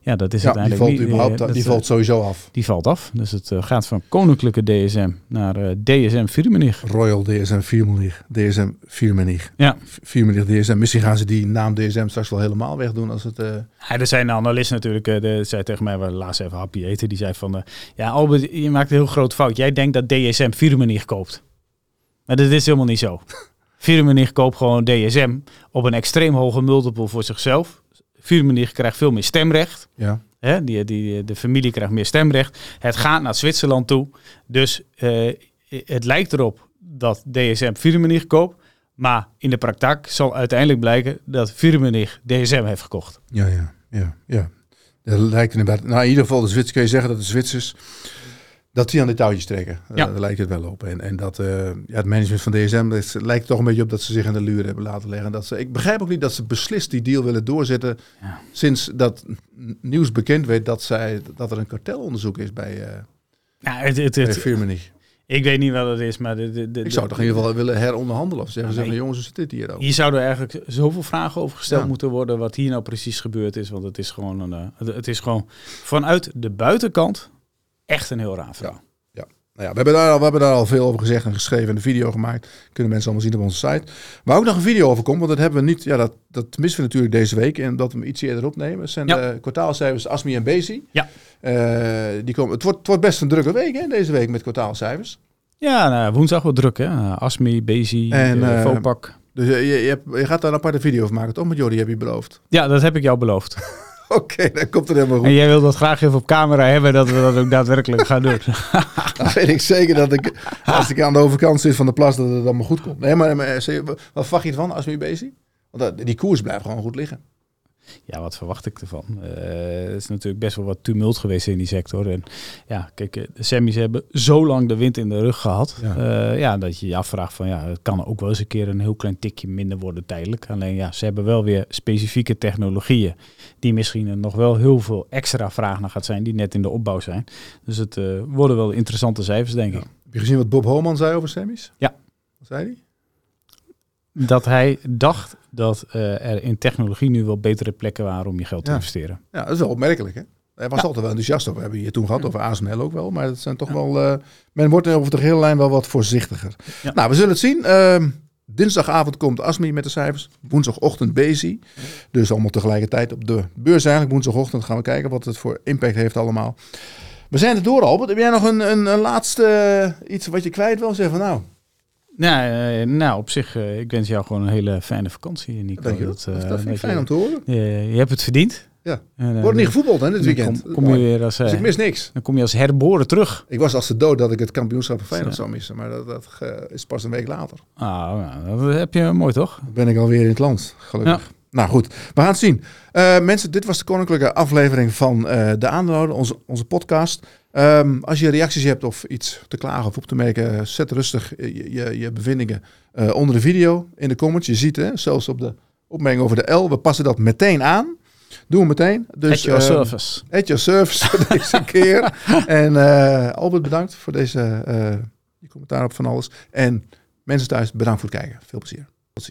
Ja, dat is Ja, die uiteindelijk valt, niet, eh, überhaupt, dat, die valt sowieso af. die valt af. Dus het gaat van koninklijke DSM naar DSM Firmenich. Royal DSM Firmenich. DSM Firmenich. Ja. Firmenich DSM. Misschien gaan ze die naam DSM straks wel helemaal wegdoen als het... Ja, er zijn analisten natuurlijk, de, zei tegen mij, we laatst even happy eten, die zei van, ja Albert, je maakt een heel groot fout. Jij denkt dat DSM Firmenich koopt. Maar dat is helemaal niet zo. Firmenich koopt gewoon DSM op een extreem hoge multiple voor zichzelf. Firmenich krijgt veel meer stemrecht. ja. Hè? Die, die, de familie krijgt meer stemrecht. Het gaat naar Zwitserland toe. Dus eh, het lijkt erop dat DSM Firmenich koopt. Maar in de praktijk zal uiteindelijk blijken dat Firmenich DSM heeft gekocht. Ja, ja, ja, ja. Dat lijkt inderdaad... Nou, in ieder geval, de Zwitsers kun je zeggen dat de Zwitsers... Dat die aan de touwtjes trekken. Ja. Ja. Daar lijkt het wel op. En, en dat eh, ja, het management van DSM dat lijkt toch een beetje op dat ze zich in de luren hebben laten leggen. Dat ze, ik begrijp ook niet dat ze beslist die deal willen doorzetten. Ja. Sinds dat nieuws bekend werd dat, zij, dat er een kartelonderzoek is bij, eh Ja, het, het, bij het, Firmenich. ik weet niet wat het is, maar de, de, de, Ik zou toch in ieder geval willen heronderhandelen. Of zeggen Ja, jongens, hoe zit dit hier ook? Hier zouden eigenlijk zoveel vragen over gesteld Ja. moeten worden wat hier nou precies gebeurd is. Want het is gewoon, een, eh, het is gewoon vanuit de buitenkant echt een heel raar verhaal. Nou ja, we, hebben daar al, we hebben daar al veel over gezegd en geschreven en een video gemaakt. Kunnen mensen allemaal zien op onze site. Waar ook nog een video over komt, want dat hebben we niet. Ja, dat, dat missen we natuurlijk deze week. En dat we hem iets eerder opnemen. zijn Ja. de kwartaalcijfers Asmi en Bezi. Ja. Eh, die komen, het, wordt, het wordt best een drukke week hè, deze week met kwartaalcijfers. Ja, nou, woensdag wordt druk hè. Uh, Asmi, Bezi, En, eh, eh, Vopak. Dus je, je, je, hebt- je gaat daar een aparte video van maken, toch? Met Jordi heb je beloofd. Ja, dat heb ik jou beloofd. Oké, dan komt het helemaal goed. En jij wil dat graag even op camera hebben dat we dat ook daadwerkelijk gaan doen. Dan weet ik zeker dat ik, als ik aan de overkant zit van de plas, dat het allemaal goed komt. Nee, maar, maar zeg je, wat verwacht je ervan, Asmi Bezi? Want dat, die koers blijft gewoon goed liggen. Ja, wat verwacht ik ervan? Uh, het is natuurlijk best wel wat tumult geweest in die sector. En ja, kijk, de semis hebben zo lang de wind in de rug gehad. Ja, ja dat je je afvraagt van ja, het kan ook wel eens een keer een heel klein tikje minder worden tijdelijk. Alleen ja, ze hebben wel weer specifieke technologieën die misschien nog wel heel veel extra vraag naar gaat zijn, die net in de opbouw zijn. Dus het worden wel interessante cijfers, denk ik. Heb je gezien wat Bob Homan zei over semis? Ja. Wat zei hij? Dat hij dacht dat uh, er in technologie nu wel betere plekken waren om je geld te investeren. Ja, dat is wel opmerkelijk hè. Hij was altijd wel enthousiast over. We hebben hier toen gehad over ASML ook wel. Maar dat zijn toch wel. Uh, men wordt over de hele lijn wel wat voorzichtiger. Nou, we zullen het zien. Uh, dinsdagavond komt ASMI met de cijfers. Woensdagochtend Bezi. Dus allemaal tegelijkertijd op de beurs eigenlijk. Woensdagochtend gaan we kijken wat het voor impact heeft allemaal. We zijn er door, Albert. Heb jij nog een, een, een laatste iets wat je kwijt wil zeggen? Nou, nou, uh, nou, op zich, uh, ik wens jou gewoon een hele fijne vakantie, Nico. Dat, dat, uh, dat vind ik fijn om te horen. je hebt het verdiend. Ja. En, Wordt niet gevoetbald hè, dit weekend. Kom, kom je weer als, dus ik mis niks. Dan kom je als herboren terug. Ik was als de dood dat ik het kampioenschap van Feyenoord zou missen. Maar dat, dat is pas een week later. Ah, nou, dat heb je mooi toch? Dan ben ik alweer in het land, gelukkig. Ja. Nou goed, we gaan het zien. Uh, mensen, dit was de koninklijke aflevering van uh, De Aandeelhouder, onze, onze podcast. Um, als je reacties hebt of iets te klagen of op te merken, zet rustig je, je, je bevindingen uh, onder de video in de comments. Je ziet, hè, zelfs op de opmerking over de L, we passen dat meteen aan. Doen we meteen. Dus, at your service. At your service voor deze keer. En Albert, bedankt voor deze je commentaar op van alles. En mensen thuis, bedankt voor het kijken. Veel plezier.